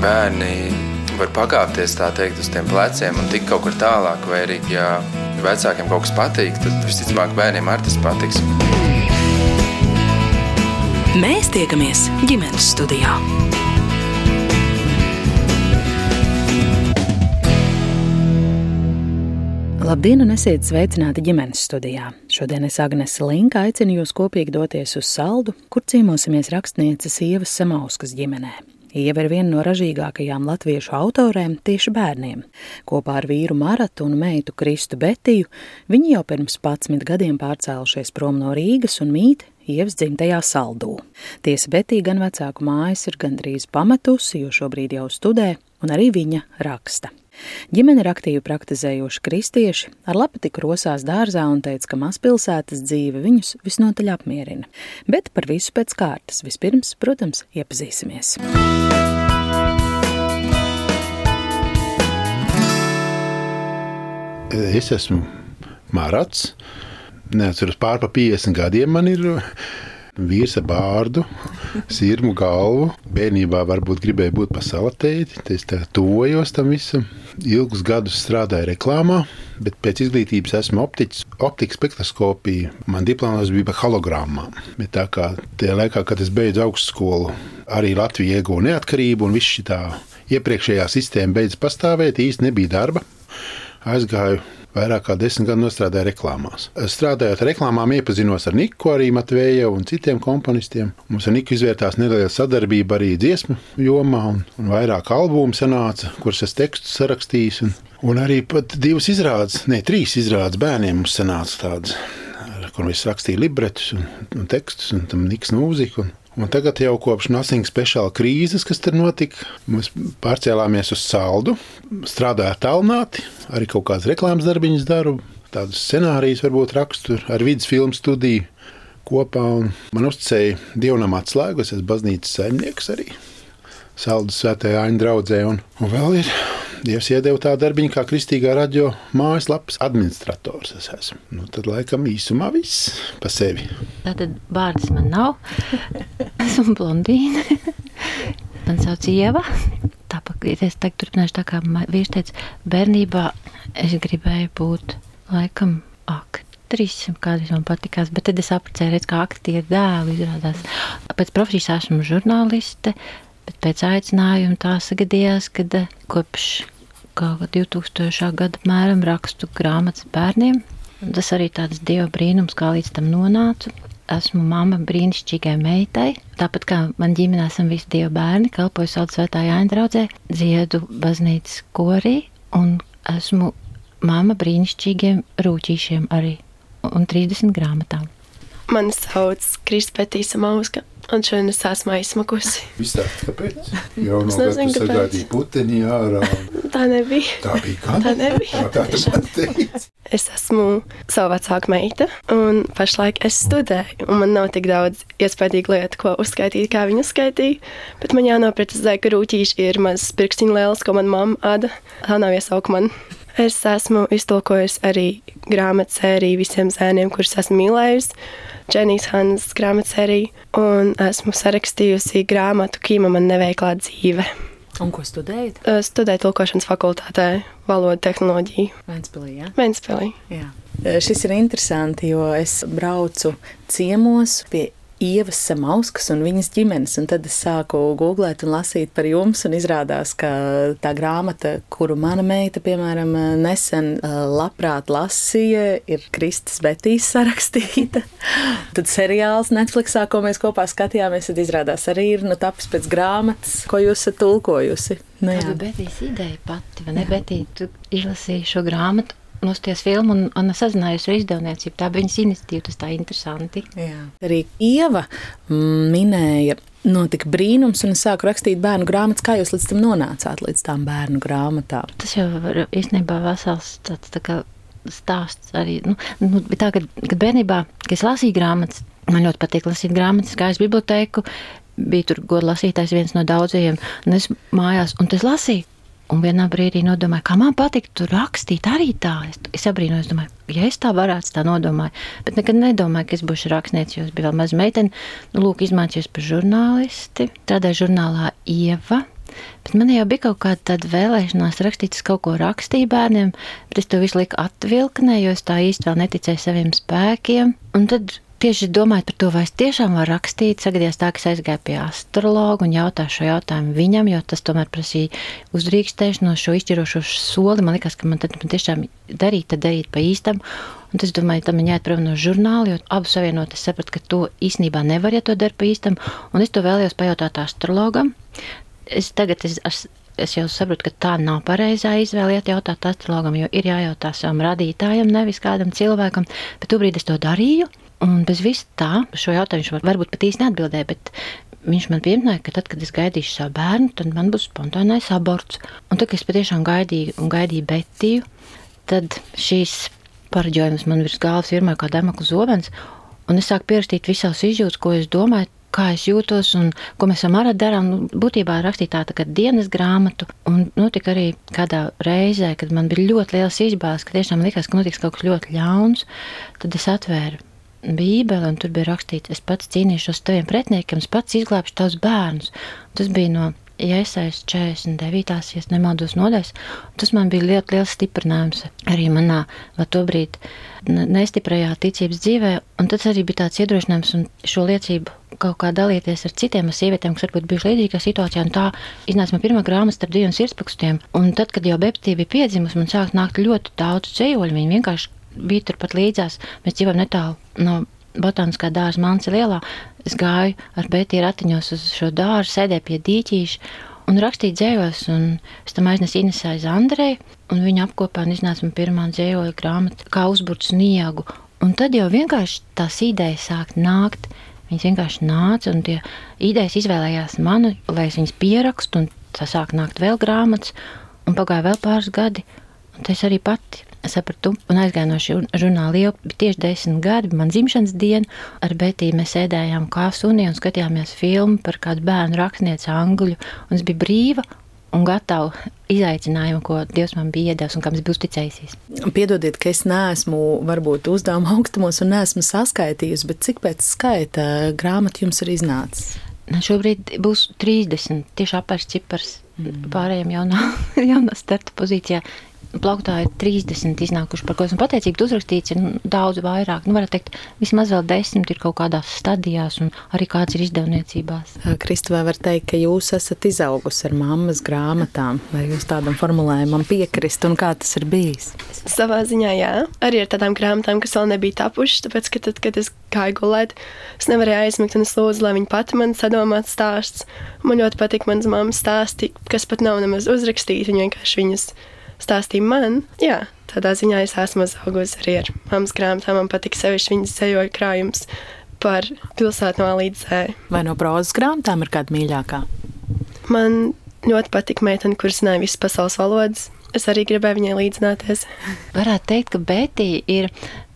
bērni var pakāpties tā teikt uz tiem pleciem un tikt kaut kur tālāk, vai arī, ja vecākiem kaut kas patīk, tad visticamāk bērniem arī tas patiks. Mēs tiekamies ģimenes studijā. Labdien, un esiet sveicināti ģimenes studijā. Šodien es Agnese Linka aicinu jūs kopīgi doties uz saldu, kur ciemosimies rakstnieces Ievas Samauskas ģimenē. Ieva ir viena no ražīgākajām latviešu autorēm tieši bērniem. Kopā ar vīru Maratu un meitu Kristu Betiju viņi jau pirms 11 gadiem pārcēlušies prom no Rīgas un mīt Ievas dzimtajā saldū. Tiesa Betija gan vecāku mājas ir gandrīz pametusi, jo šobrīd jau studē, un arī viņa raksta. Ģimene ir aktīvi praktizējoši kristieši, ar lapatiku rosās dārzā un teica, ka mazpilsētas dzīve viņus visnotaļ apmierina. Bet par visu pēc kārtas vispirms, protams, iepazīsimies. Es esmu Marats. Neatceros pār pa 50 gadiem man ir vīrs ar bārdu, sirmu galvu. Bērnībā varbūt gribēja būt par salatēti. Es tuvojos tam visam. Ilgus gadus strādāju reklāmā, bet pēc izglītības esmu optiķis. Optikas spektroskopija. Man diploms bija par hologrammām. Bet tā kā tajā laikā, kad es beidzu augstskolu, arī Latvija ieguva neatkarību un viss šī tā iepriekšējā sistēma beidz pastāvēt, īsti nebija darba. Aizgāju vairāk kā desmit gadu strādāju reklāmās. Strādājot reklāmām, iepazinos ar Niku, arī Matvēju un citiem komponistiem. Mums ar Niku izvērtās neliela sadarbība arī dziesmu jomā, un, un vairāk albumu sanāca, kurus es tekstus sarakstījis. Un, un arī pat divas izrādes, ne trīs izrādes bērniem mums sanāca tādas kur mēs rakstījām libretus un, un tekstus, un tam niks mūziku. Un, Un tagad jau kopš Nothing Special krīzes, kas tur notika, mēs pārcēlāmies uz saldu, strādājot tālināti, arī kaut kādas reklāmas darbiņas daru, tādus scenārijus varbūt rakstu ar vidus filmu studiju kopā. Man uzticēja dievnam atslēgu, es esmu baznīcas saimnieks arī. Saldus svētajā aņa draudzē, un, un vēl ir Dievs iedeva tā darbiņu kā kristīgā radio mājaslapas administrators. Es esmu. Nu, tad laikam īsumā viss pa sevi. Tātad vārds man nav. Esmu blondīna. Man sauc Ieva. Tāpat es tagad turpināšu tā kā vīrs teica, bērnībā es gribēju būt laikam aktrise, kādas man patikās, bet tad es redz, kā aktieri dēlu izrādās. Pēc profesijas esmu žurnāliste, Bet pēc aicinājuma tā sagadījās, ka eh, kopš 2000. gada apmēram rakstu grāmatas bērniem. Tas arī tāds dieva brīnums, kā līdz tam nonācu. Esmu mamma brīnišķīgai meitai. Tāpat kā man ģimenē esam visi dievu bērni, kalpoju sauc svētā Jāņa draudzē, dziedu baznīcas korī un esmu mamma brīnišķīgiem rūķīšiem arī un 30 grāmatām. Mani sauc Kristpētīsa Mauska. Un šodien es esmu aizsmakusi. Izstāst, kāpēc? Jau no gada sagaidīja puteni ārā. Tā nebija. Tā bija kā? Tā nebija. Tā, tā man teica. Es esmu savu vecāku meita, un pašlaik es studēju. Un man nav tik daudz iespaidīgu lietu, ko uzskaitīt, kā viņa uzskaitīja. Bet man jānoprecizē, ka rūtīši ir mazs pirkstiņu liels, ko man mamma āda. Tā nav iesauka man. Es esmu iztulkojusi arī grāmatu sēriju visiem zēniem, kurus esmu mīlējusi. Dženijas Hanas grāmatu sēriju, un esmu sarakstījusi grāmatu Kīma man neveiklā dzīve. Un ko studējat? Studēju tulkošanas fakultātē, valodu tehnoloģiju. Vēnspilī, jā? Vēnspilī. Jā. Šis ir interesanti, jo es braucu ciemos pie Ievas Samauskas un viņas ģimenes. Un tad es sāku googlēt un lasīt par jums, un izrādās, ka tā grāmata, kuru mana meita, piemēram, nesen labprāt lasīja, ir Kristus Betīs sarakstīta. tad seriāls Netflixā, ko mēs kopā skatījāmies, tad izrādās arī ir nu, tapis pēc grāmatas, ko jūs esat tulkojusi. Nu, jā. Tā bija ideja pati, vai ne? Betī, tu izlasīji šo grāmatu nosties filmu un, un sazinājos ar izdevniecību. Tā bija viņas iniciatīva, tas tā interesanti. Jā. Arī Ieva minēja. Notika brīnums, un es sāku rakstīt bērnu grāmatas. Kā jūs līdz tam nonācāt, līdz tām bērnu grāmatām? Tas jau ir īstenībā vesels tāds tā kā stāsts. Arī, nu, nu, tā, kad, kad bērnībā, kad es lasīju grāmatas, man ļoti patīk lasīt grāmatas, gāju uz bibliotēku, bija tur godu lasītājs viens no daudzajiem, un es mājās, un es lasīju. Un vienā brīdī nodomāju, kā man patiktu rakstīt arī tā. Es, es abrīnoju, es domāju, ja es tā varētu, tā nodomāju. Bet nekad nedomāju, ka es būšu rakstnieks, jo es biju vēl maza meitene. Nu, lūk, izmācījos par žurnālisti. Strādāju žurnālā Ieva. Bet man jau bija kaut kāda vēlēšanās rakstīt, es kaut ko rakstīju bērniem, bet es to visu laiku atvilknēju, jo es tā īsti vēl neticēju saviem spēkiem. Un tad tieši domājot par to, vai es tiešām varu rakstīt, sagadījās tā, ka es aizgāju pie astrologa un jautāju šo jautājumu viņam, jo tas tomēr prasīja uzdrīkstēšanos, šo izšķirošo soli. Man liekas, ka man tad man tiešām darīt, tad darīt pa īstam. Un es domāju, tam ir jāiet prom no žurnāla, jo abu savienot es sapratu, ka to īstenībā nevar, ja to dara pa īstam. Un es to vēlējos pajautāt astrologam es tagad es, es, es jau saprotu, ka tā nav pareizā izvēle iet jautāt astrologam, jo ir jājautā savam radītājam, nevis kādam cilvēkam. Bet tobrīd es to darīju, un bez vis tā, šo jautājumu viņš varbūt pat īsti neatbildēja, bet viņš man pieminēja, ka tad, kad es gaidīšu savu bērnu, tad man būs spontānais aborts. Un tad, kad es patiešām gaidīju un gaidīju Betiju, tad šīs paraģojums man virs galvas vienmēr kā demekla zobens, un es sāku pierakstīt visus izjūtas, ko es domāju, kā es jūtos un ko mēs ar Mārā darām. Nu, būtībā rakstīt tādu tā dienas grāmatu. Un notika arī kādā reizē, kad man bija ļoti liels izbāzes, ka tiešām likās, ka notiks kaut kas ļoti ļauns. Tad es atvēru Bībeli, un tur bija rakstīts, es pats cīnīšos taviem pretiniekiem, es pats izglābšu tavus bērnus. Tas bija no iesaistīts 49. ja nemaldos nodaļas. Tas man bija ļoti liels stiprinājums arī manā tobrīd nestiprajā ticības dzīvē. Un tas arī bija tāds iedrošinājums un šo liecību kaut kā dalīties ar citiem ar sievietēm, kas varbūt bijuši līdzīgā situācijā. Tā iznāca man pirmā grāmata starp diviem sirdspakstiem. Un tad, kad jau Beptī bija piedzimusi, man sāk nākt ļoti daudz ceļoļu. Viņi vienkārši bija turpat līdzās. Mēs dzīvojam netālu no botāniskā dārza Mansa lielā. Es gāju ar Betiju ratiņos uz šo dārzu, sēdēju pie dīķīša un rakstīju dzējos, un es tam aiznesu Inesai Zandrei, un viņa apkopā un iznāca man pirmā dzējoļa grāmata, kā uzburt sniegu. Un tad jau vienkārši tās idejas sāk nākt. Viņas vienkārši nāca, un tie idejas izvēlējās mani, lai es viņas pierakstu, un tā sāk nākt vēl grāmatas, un pagāja vēl pāris gadi, un es arī pati sapratu un aizgāju no šī žurnāla. Jau tieši desmit gadi, man dzimšanas diena. Ar Betiju mēs sēdējām kāsunī un skatījāmies filmu par kādu bērnu rakstnieci angļu. Un es biju brīva un gatava izaicinājumu, ko Dievs man bija iedevis un kam es biju uzticējusies. Piedodiet, ka es neesmu varbūt uzdevuma augstumos un neesmu saskaitījusi, bet cik pēc skaita grāmatu jums ir iznācis? Šobrīd būs 30, tieši apērs cipars. Mm. Pārējiem jaunā, jaunā starta pozīcijā plauktā ir 30 iznākuši, par ko esmu pateicīga. Uzrakstīts ir nu, daudz vairāk. Nu, varētu teikt, vismaz vēl desmit ir kaut kādās stadijās, un arī kāds ir izdevniecībās. Kristofā var teikt, ka jūs esat izaugusi ar mammas grāmatām. Vai jūs tādam formulējumam piekrist, un kā tas ir bijis? Savā ziņā, jā. Arī ar tādām grāmatām, kas vēl nebija tapušas, tāpēc, ka tad, kad es gāju gulēt, es nevarēju aizmigt, un es lūdzu, lai viņa pati man sadomātu stāsts. Man ļoti patīk manas mammas stāsti, kas pat nav nemaz uzrakstīti, viņa vienkārši viņas stāstīja man. Jā, tādā ziņā es esmu uzaugusi arī ar mammas grāmatām. Man patīk sevišķi viņas ceļoļu krājums par pilsētu no līdz zē. Vai no prozas grāmatām ir kāda mīļākā? Man ļoti patīk meitene, kuras zināja visas pasaules valodas. Es arī gribēju viņai līdzināties. Varētu teikt, ka Betija ir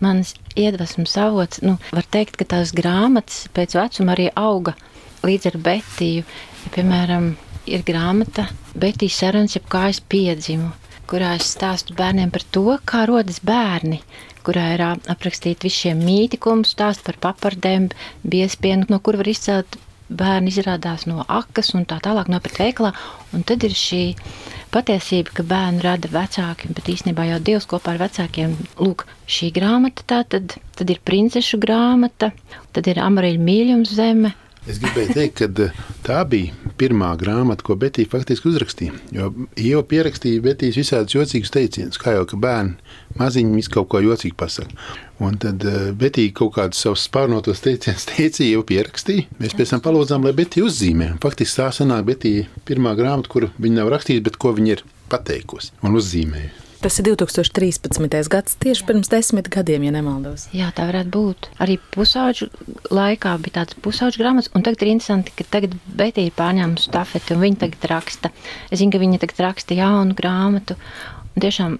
mans iedvesmas avots. Nu, var teikt, ka tās grāmatas pēc vecuma arī auga līdz ar Betiju. Ja, piemēram, ir grāmata Betijas sarunas, jeb kā es piedzimu kurā es stāstu bērniem par to, kā rodas bērni, kurā ir aprakstīti visi šie mīti, ko mums stāsta par papardēm, biespienu, no kur var izcelt bērni izrādās no akas un tā tālāk nopirkt veikalā. Un tad ir šī patiesība, ka bērnu rada vecāki, bet īstenībā jau Dievs kopā ar vecākiem. Lūk, šī grāmata tā tad, tad ir princešu grāmata, tad ir Amarīļa mīļums zeme, Es gribēju teikt, ka eh, tā bija pirmā grāmata, ko Betija faktiski uzrakstīja. Jo jau pierakstīja Betijas visādus jocīgus teicienus, kā jau ka bērni maziņi visu kaut ko jocīgu pasaka. Un tad uh, Betija kaut kādus savus spārnotos teicienus teicīja, jau pierakstīja. Mēs pēc tam palūdzām, lai Betija uzzīmē. Faktiski tā sanāk Betija pirmā grāmata, kuru viņa nav rakstījusi, bet ko viņa ir pateikusi un uzzīmējusi. Tas ir 2013. gads, tieši pirms desmit gadiem, ja nemaldos. Jā, tā varētu būt. Arī pusauģu laikā bija tāds pusauģu grāmatas, un tagad ir interesanti, ka tagad Betija ir pārņēmusi stafeti, un viņa tagad raksta. Es zinu, ka viņa tagad raksta jaunu grāmatu, un tiešām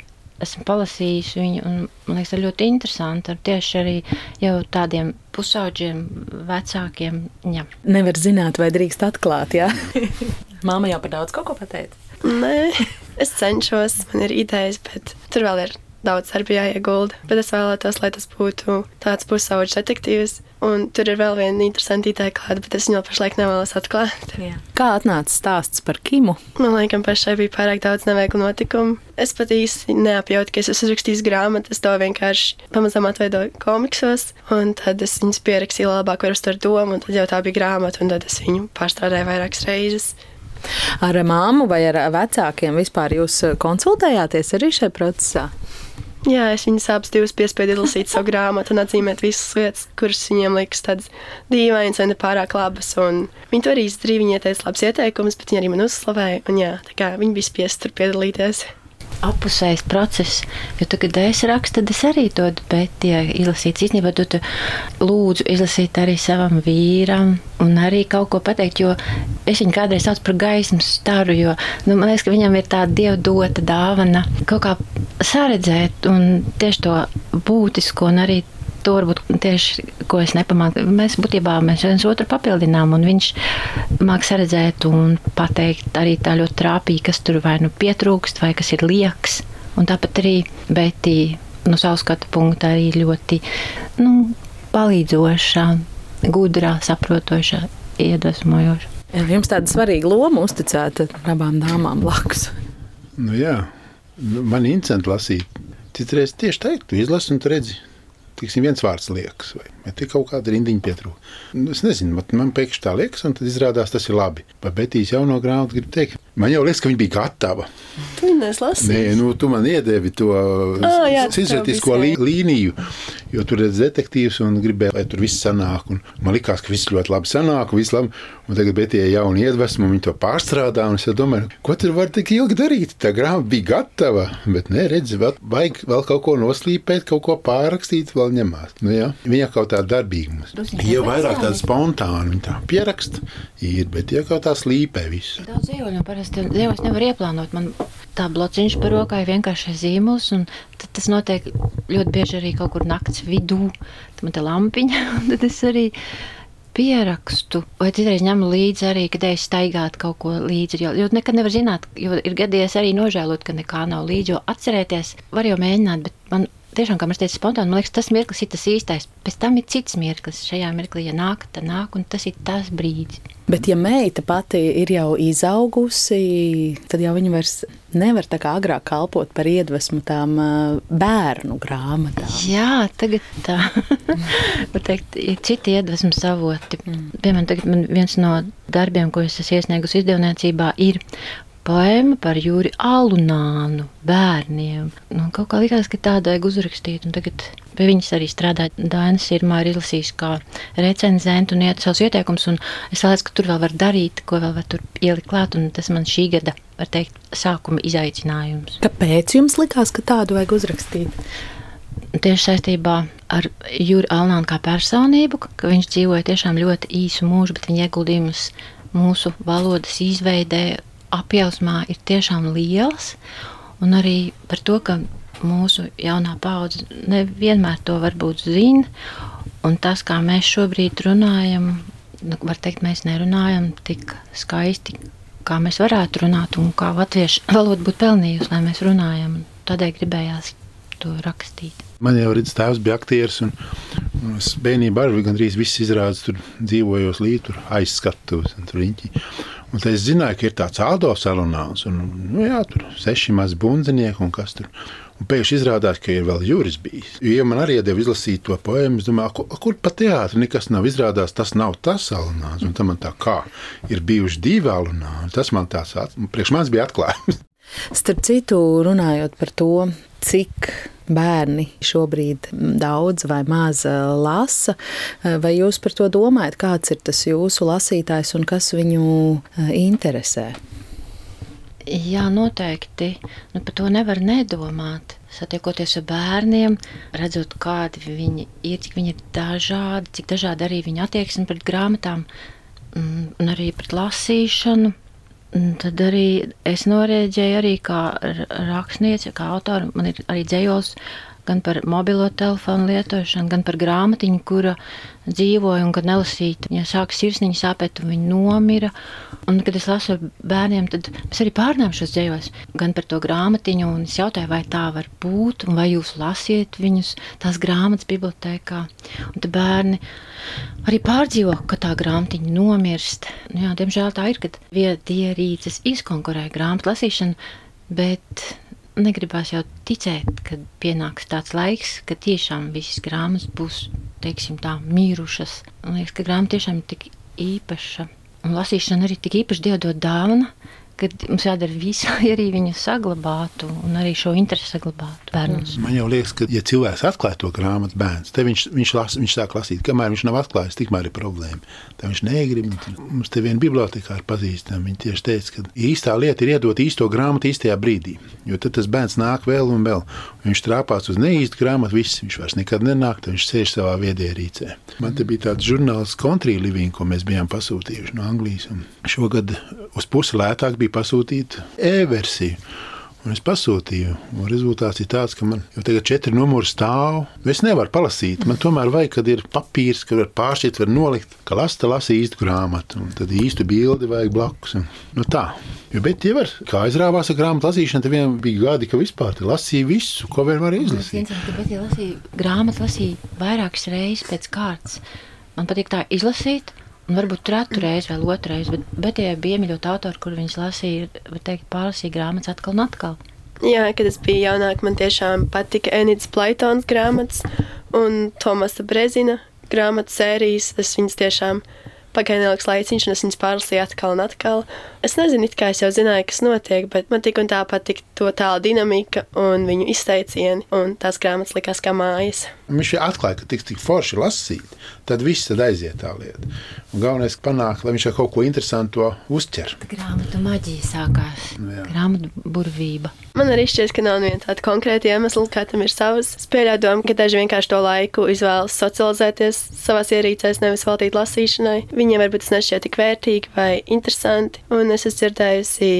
esmu palasījis viņu, un man liekas, ļoti interesanti. Ar tieši arī jau tādiem pusauģiem, vecākiem. Jā. Nevar zināt, vai drīkst atklāt, jā. Māma jau par daudz ko pateica. Nē, es cenšos, man ir idejas, bet tur vēl ir daudz darba jāiegulda. Bet es vēlētos, lai tas būtu tāds pusauģis detektīvs. Un tur ir vēl viena interesanta ideja, kāda, bet es viņu pašlaik nevēlos atklāt. Jā. Kā atnāca stāsts par Kimu? Man liekas, pašai bija pārāk daudz neveiklu notikumu. Es pat īsti neapjautu, ka es esmu uzrakstījis grāmatu, es to vienkārši pamazām atveidoju komiksos, un tad es viņus pierakstīju labāk, ar uztver domu, un tad jau tā bija grāmata, un tad es viņu pārstrādāju vairākas reizes. Ar māmu vai ar vecākiem vispār jūs konsultējāties arī šajā procesā? Jā, es viņus abus divus piespiedu izlasīt savu grāmatu un atzīmēt visas lietas, kuras viņiem liekas tādas dīvainas vai nepārāk labas. Un viņi to arī izdarīja. Viņi ieteica labus ieteikumus, bet viņi arī man uzslavēja. Un jā, tā kā viņi bija spiesti tur piedalīties apusējs process. Jo, tu, kad es rakstu, tad es arī dodu pētī, izlasīt. Īstenībā tu, tu lūdzu izlasīt arī savam vīram un arī kaut ko pateikt, jo es viņu kādreiz saucu par gaismas staru, jo nu, man liekas, ka viņam ir tāda dieva dota dāvana kaut kā saredzēt un tieši to būtisko un arī to varbūt tieši, ko es nepamāku. Mēs būtībā mēs viens otru papildinām, un viņš māks redzēt un pateikt arī tā ļoti trāpīgi, kas tur vai nu pietrūkst, vai kas ir lieks. Un tāpat arī Betī no savas skatu punkta arī ļoti nu, palīdzoša, gudrā, saprotoša, iedvesmojoša. Jums tāda svarīga loma uzticēta abām dāmām blakus. Nu, jā, nu, man ir interesanti lasīt. Citreiz tieši tā, tu izlasi un tu redzi, tiksim, viens vārds liekas, vai, vai tik kaut kāda rindiņa pietrūka. Nu, es nezinu, man, pēkšņi tā liekas, un tad izrādās tas ir labi. Par Betīs jauno grāmatu gribu teikt, man jau liekas, ka viņa bija gatava. Tu viņu neslasi? Nē, nu, tu man iedevi to ah, sižetisko lī, līniju, jo tur ir detektīvs un gribēja, lai tur viss sanāk. Un man likās, ka viss ļoti labi sanāk, viss labi. Un tagad Betija jauna iedvesma, un viņa to pārstrādā. Es domāju, ko tur var tik ilgi darīt? Tā grāmata bija gatava, bet nē, redzi, vēl, vajag vēl kaut ko noslīpēt, kaut ko pārrakstīt, vēl ņemās. Nu, jā, viņa kaut tā darbīga mums. Ja vairāk tāda spontāna, tā pieraksta, ir, bet ja kaut tā slīpē visu. Daudz zīvoļu parasti dzīvos nevar ieplānot. Man tā blociņš par rokai vienkārši zīmols, un tas notiek ļoti bieži arī kaut kur nakts vidū. Tad man te lampiņa, un tad es arī pierakstu, vai citreiz ņemu līdzi arī, kad es staigātu kaut ko līdzi. Jo, jo nekad nevar zināt, jo ir gadījies arī nožēlot, ka nekā nav līdzi. Jo atcerēties, var jau mēģināt, bet man tiešām, kā mēs teicām, spontāni, man liekas, tas mirklis ir tas īstais. Pēc tam ir cits mirklis. Šajā mirklī, ja nāk, tad nāk, un tas ir tas brīdis. Bet, ja meita pati ir jau izaugusi, tad jau viņa vairs nevar tā kā agrāk kalpot par iedvesmu tām bērnu grāmatām. Jā, tagad tā. teikt, ir citi iedvesmas avoti. Mm. Piemēram, man viens no darbiem, ko es esmu iesniegusi izdevniecībā, ir poēma par Jūri Alunānu bērniem. Nu, kaut kā likās, ka vajag uzrakstīt, un tagad pie viņas arī strādāja Dainas Irmā ir izlasījis kā recenzent un iet savus ieteikumus, un es liekas, ka tur vēl var darīt, ko vēl var tur ielikt klāt, un tas man šī gada, var teikt, sākuma izaicinājums. Kāpēc jums likās, ka tādu vajag uzrakstīt? Tieši saistībā ar Jūru Alnānu kā personību, ka viņš dzīvoja tiešām ļoti īsu mūžu, bet viņa ieguldījumus mūsu valodas izveidē apjausmā ir tiešām liels, un arī par to, ka mūsu jaunā paudze nevienmēr to varbūt zina, un tas, kā mēs šobrīd runājam, nu, var teikt, mēs nerunājam tik skaisti, kā mēs varētu runāt, un kā latviešu valoda būtu pelnījusi, lai mēs runājam. Tādēļ gribējās to rakstīt. Man jau redzams, tēvs bija aktieris. Un, un es bērnībā arī gandrīz viss izrādās, tur dzīvojos līdzi, tur aizskatos. Tur riņķi. Un es zināju, ka ir tāds Aldovs salonāns, un nu, jā, tur seši mazi bundzinieki un kas tur. Un pēkšņi izrādās, ka ir vēl jūras bijis. Jo ja man arī iedeva izlasīt to poēmu, es domāju, kur, kur pa teātri nekas nav. Izrādās, tas nav tas salonāns. Un tam man tā kā ir bijuši divi alunāni. Tas man tās, priekš manis bija atklājums. Starp citu, runājot par to, cik bērni šobrīd daudz vai maz eh, lasa. Eh, vai jūs par to domājat, kāds ir tas jūsu lasītājs un kas viņu eh, interesē? Jā, noteikti. Nu, par to nevar nedomāt. Satiekoties ar bērniem, redzot, kādi viņi ir, cik viņi ir dažādi, cik dažādi arī viņa attieksme pret grāmatām mm, un arī pret lasīšanu. Tad arī es norēģēju arī kā rakstniece, kā autora. Man ir arī dzējos gan par mobilo telefonu lietošanu, gan par grāmatiņu, kura dzīvoja un kad nelasīja, ja sāka sirsniņa sāpēt, un viņa nomira. Un, kad es lasu bērniem, tad mēs arī pārnēm šos dzējos, gan par to grāmatiņu, un es jautāju, vai tā var būt, un vai jūs lasiet viņus tās grāmatas bibliotēkā. Un tad bērni arī pārdzīvo, ka tā grāmatiņa nomirst. Nu, jā, diemžēl tā ir, kad viedierīces izkonkurē grāmatu lasīšanu, bet negribās jau ticēt, ka pienāks tāds laiks, ka tiešām visas grāmatas būs, teiksim tā, mīrušas. Man liekas, ka grāmata tiešām ir tik īpaša. Un lasīšana arī tik īpaši dievdot dāvana, ka mums jādara viss, lai arī viņu saglabātu un arī šo interesi saglabātu bērnus. Man jau liekas, ka, ja cilvēks atklāj to grāmatu bērns, tad viņš, viņš, las, viņš sāk lasīt. Kamēr viņš nav atklājis, tikmēr ir problēma. Tad viņš negrib. Mums te viena bibliotekā ir pazīstama. Viņa tieši teica, ka īstā lieta ir iedot īsto grāmatu īstajā brīdī. Jo tad tas bērns nāk vēl un vēl. Viņš trāpās uz neīstu grāmatu, viss viņš vairs nekad nenāk, tad viņš sēž savā viedierīcē. Man te bija tāds žurnāls Country Living, ko mēs bijām pasūtījuši no Anglijas. Šogad uz pusi lētāk bija pasūtīta e-versija. Un es pasūtīju, un rezultāts ir tāds, ka man jau tagad četri numuri stāv. Es nevaru palasīt. Man tomēr vajag, kad ir papīrs, ka var pāršķirt, var nolikt, ka lasta lasa īstu grāmatu, un tad īstu bildi vajag blakus. Un, nu tā. Jo, bet, ja var, kā aizrāvās ar grāmatu lasīšanu, tad vienam bija gadi, ka vispār lasīja visu, ko vien var izlasīt. Bet, ja lasīju grāmatu, lasīju vairākas reizes pēc kārtas. Man patīk tā izlasīt, Un varbūt trešā reize, vēl otrā reize, bet, bet ja bija iemīļota autora, kur viņas lasīja, teikt, pārlasīja grāmatas atkal un atkal. Jā, kad es biju jaunāka, man tiešām patika Enīdas Plaitons grāmatas un Tomasa Brezina grāmatu sērijas. Es viņas tiešām pagāja neliels laiciņš, un es viņas pārlasīju atkal un atkal. Es nezinu, kā es jau zināju, kas notiek, bet man tik un tā patika to tāla dinamika un viņu izteicieni, un tās grāmatas likās kā mājas. Viņš atklāja, ka tik, tik forši lasīt, tad viss tad aiziet tā lieta. Un galvenais panākt, lai viņš ar kaut ko interesantu uztver. Grāmatu maģija sākās. Nu jā. Grāmatu burvība. Man arī šķiet, ka nav viena tāda konkrēta iemesla, kā tam ir savs. Pieļauju domu, ka daži vienkārši to laiku izvēlas socializēties savās ierīcēs, nevis veltīt lasīšanai. Viņiem varbūt tas nešķiet tik vērtīgi vai interesanti. Un es esmu dzirdējusi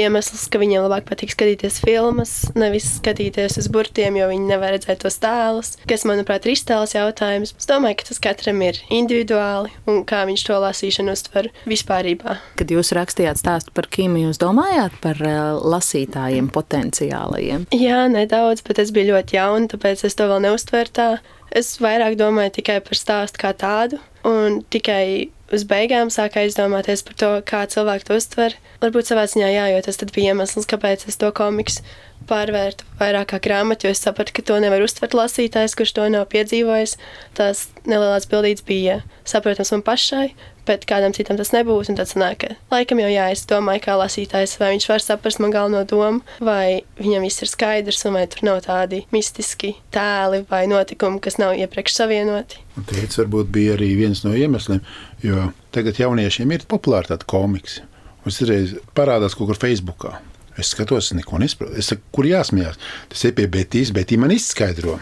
iemeslus, ka viņiem labāk patīk skatīties filmas, nevis skatīties uz burtiem, jo viņi nevar redzēt tos tēlus, kas, manuprāt, ir iztēles jautājums. Es domāju, ka tas katram ir individuāli un kā viņš to lasīšanu uztver vispārībā. Kad jūs rakstījāt stāstu par Kimu, jūs domājāt par eh, lasītājiem potenciālajiem? Jā, nedaudz, bet es biju ļoti jauna, tāpēc es to vēl neuztveru tā. Es vairāk domāju tikai par stāstu kā tādu, un tikai uz beigām sāku aizdomāties par to, kā cilvēki to uztver. Varbūt savā ziņā jā, jo tas bija iemesls, kāpēc es to komiksu pārvērtu vairāk kā grāmatu, jo es sapratu, ka to nevar uztvert lasītājs, kurš to nav piedzīvojis. Tās nelielās bildītes bija saprotamas man pašai, bet kādam citam tas nebūs. Un tad sanāk, ka laikam jau jā, es domāju, kā lasītājs, vai viņš var saprast man galveno domu, vai viņam viss ir skaidrs, un vai tur nav tādi mistiski tēli vai notikumi, kas nav iepriekš savienoti. Tas varbūt bija arī viens no iemesliem, jo tagad jauniešiem ir populāri tādi komiksi. Uzreiz parādās kaut kur Facebookā. Es skatos, neko nesaprotu. Es saku, kur jāsmējās. Tas ir pie Betijas, bet viņa man izskaidro.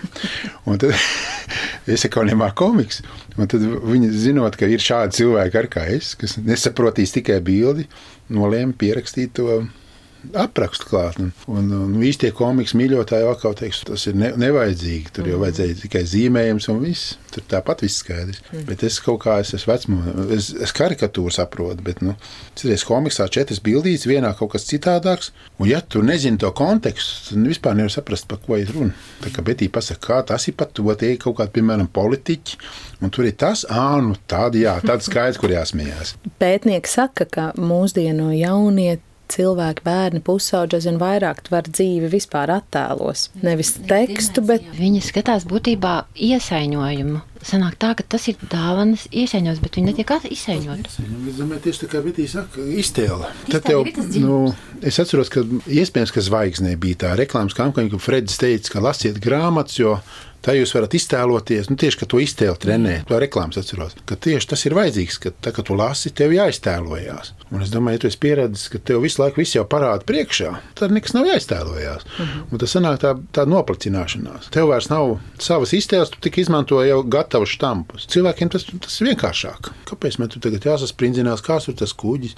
Un tad es saku, nemāku komiks. Un tad viņi zinot, ka ir šādi cilvēki ar kā es, kas nesaprotīs tikai bildi, nolēma pierakstīt to aprakstu klāt. Un, un, un īstie komiks mīļotāji atkal teiks, tas ir ne, nevajadzīgi. Tur jau vajadzēja tikai zīmējums un viss. Tur tāpat viss skaidrs. Mm. Bet es kaut kā es esmu vecmo, es, es karikatūru saprotu, bet, nu, citreiz komiksā četras bildītas, vienā kaut kas citādāks. Un ja tu nezini to kontekstu, tad vispār nevar saprast, par ko ir runa. Tā kā Betī pasaka, kā tas ir pat to, tie ir kaut kādi, piemēram, politiķi, un tur ir tas, ā, nu, tādi, jā, tāds skaidrs, kur jāsmējās. Pētnieki saka, ka mūsdienu jaunieti cilvēki, bērni, pusauģi aizvien vairāk tver dzīvi vispār attēlos. Nevis tekstu, bet viņi skatās būtībā iesaiņojumu. Sanāk tā, ka tas ir dāvanas iesaiņots, bet viņi netiek izsaiņot. Es domāju, tieši tā kā Vitija saka, iztēle. Tad tev, nu, es atceros, ka iespējams, ka zvaigznē bija tā reklāmas kampaņa, kur Fredis teica, ka lasiet grāmatas, jo Tā jūs varat iztēloties, nu, tieši to iztēli trenēt, to reklāmas atceros. Ka tieši tas ir vajadzīgs, ka tā, kad tu lasi, tev jāiztēlojas. Un es domāju, ja tu esi pieredzējis, ka tev visu laiku viss jau parāda priekšā, tad nekas nav jāiztēlojas. Uh mhm. -huh. Un tas sanāk tā, tā noplicināšanās. Tev vairs nav savas iztēles, tu tik izmanto jau gatavus štampus. Cilvēkiem tas, tas ir vienkāršāk. Kāpēc man tur tagad jāsasprindzinās, kāds ir tas kuģis?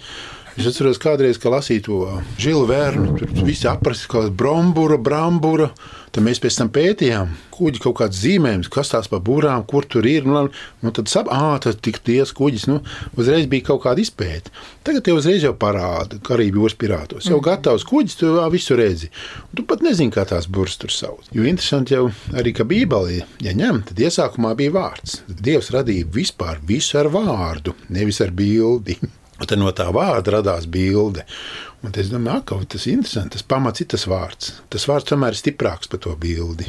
Es atceros, kādreiz, kad lasīju to žilu vērnu, tur viss aprasts, kā brambura, brambura. Tad mēs pēc tam pētījām, kuģi kaut kāds zīmējums, kas tās pa būrām, kur tur ir. Nu, nu tad saprotām, tas tik ties kuģis. Nu, uzreiz bija kaut kāda izpēta. Tagad jau uzreiz jau parāda Karību jūras pirātos. Jau mm. gatavs kuģis, tu jau visu redzi. Un tu pat nezini, kā tās burbuļs tur sauc. Jo interesanti jau arī, ka Bībelē, ja ņem, tad iesākumā bija vārds. Dievs radīja vispār visu ar vārdu, nevis ar bildi. Tad no tā vārda radās bilde. Un es domāju, ka tas ir interesanti. Tas pamats ir tas vārds. Tas vārds tomēr ir stiprāks par to bildi.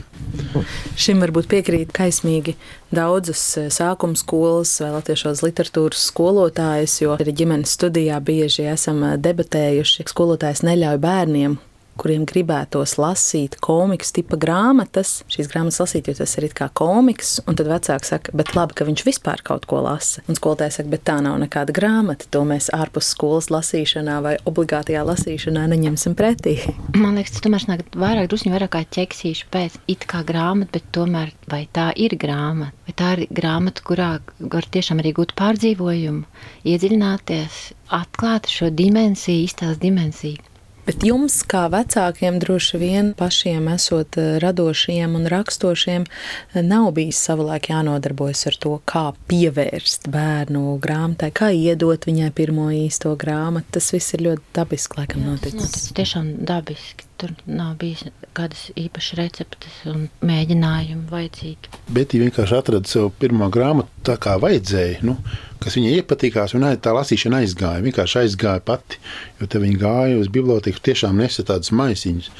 Šim varbūt piekrīt kaismīgi daudzas eh, sākuma skolas vai latviešu literatūras skolotājas, jo arī ģimenes studijā bieži esam eh, debatējuši. Skolotājs neļauj bērniem kuriem gribētos lasīt komiks tipa grāmatas, šīs grāmatas lasīt, jo tas ir kā komiks. Un tad vecāki saka, bet labi, ka viņš vispār kaut ko lasa. Un skolotājs saka, bet tā nav nekāda grāmata. To mēs ārpus skolas lasīšanā vai obligātajā lasīšanā neņemsim pretī. Man liekas, tas tomēr nāk vairāk, drusku vairāk kā ķeksīšu pēc it kā grāmata, bet tomēr vai tā ir grāmata? Vai tā ir grāmata, kurā var tiešām arī gūt pārdzīvojumu, iedziļināties, atklāt šo dimensiju, iztās dimensiju. Bet jums, kā vecākiem, droši vien pašiem esot eh, radošiem un rakstošiem, eh, nav bijis savulaik jānodarbojas ar to, kā pievērst bērnu grāmatai, kā iedot viņai pirmo īsto grāmatu. Tas viss ir ļoti dabiski, laikam, noticis. Tas ir tiešām dabiski. Tur nav bijis kādas īpašas receptes un mēģinājumi vajadzīgi. Bet viņa vienkārši atrada sev pirmo grāmatu tā, kā vajadzēja. Nu, kas viņai iepatikās, un tā lasīšana aizgāja. Vienkārši aizgāja pati, jo te viņa gāja uz biblioteku, tiešām nesa tādas maisiņas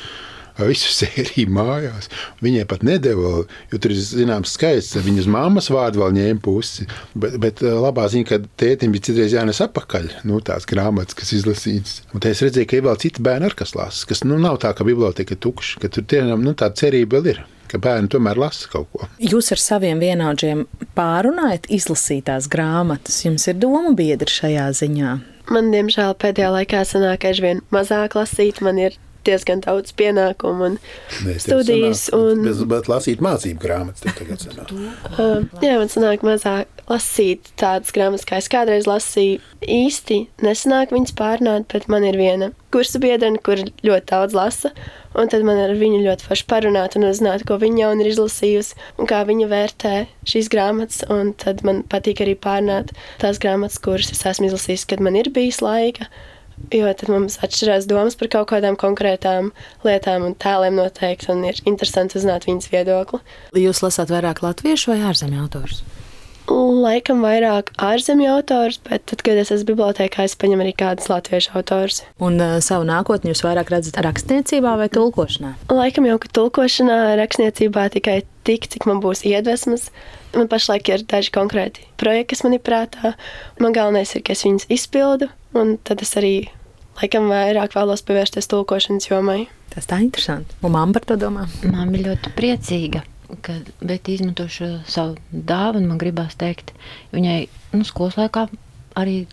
visu sēriju mājās. Viņai pat nedēļa, jo tur ir zināms skaists. Viņas mammas vārdu vēl ņēma pusi. Bet, bet labā ziņa, ka tētim bija citreiz jānes apakaļ nu, tās grāmatas, kas izlasītas. Un es redzēju, ka ir vēl citi bērni, ar kas lasa. Kas nu, nav tā, ka biblioteka ir tukša, ka tur tiešām nu, tā cerība vēl ir ka bērni tomēr lasa kaut ko. Jūs ar saviem vienaudžiem pārunājat izlasītās grāmatas. Jums ir doma biedri šajā ziņā? Man, diemžēl, pēdējā laikā sanāk aizvien mazāk lasīt. Man ir diezgan daudz pienākumu un Nē, studijas. Un... Bet, bet lasīt mācību grāmatas tagad sanāk. uh, jā, man sanāk mazāk lasīt tādas grāmatas, kā es kādreiz lasīju. Īsti nesanāk viņas pārnāt, bet man ir viena kursa biedrene, kur ļoti daudz lasa. Un tad man ar viņu ļoti forši parunāt un uzzināt, ko viņa jau ir izlasījusi un kā viņa vērtē šīs grāmatas. Un tad man patīk arī pārnāt tās grāmatas, kuras es esmu izlasījis, kad man ir bijis laika. Jo tad mums atšķirās domas par kaut kādām konkrētām lietām un tēliem noteikti, un ir interesanti uzzināt viņas viedokli. Jūs lasāt vairāk latviešu vai ārzemju autors? Laikam vairāk ārzemju autors, bet tad, kad es esmu bibliotekā, es paņemu arī kādus latviešu autors. Un uh, savu nākotni jūs vairāk redzat rakstniecībā vai tulkošanā? Laikam jau, ka tulkošanā, rakstniecībā tikai tik, cik man būs iedvesmas. Man pašlaik ir daži konkrēti projekti, kas man ir prātā. Man galvenais ir, ka es viņus izpildu, un tad es arī laikam vairāk vēlos pievērsties tulkošanas jomai. Tas tā interesanti. Un mamma par to domā? Ir ļoti priecīga. Kad Bēta izmanto šo savu dāvanu, man gribās teikt, viņai nu, skolas laikā arī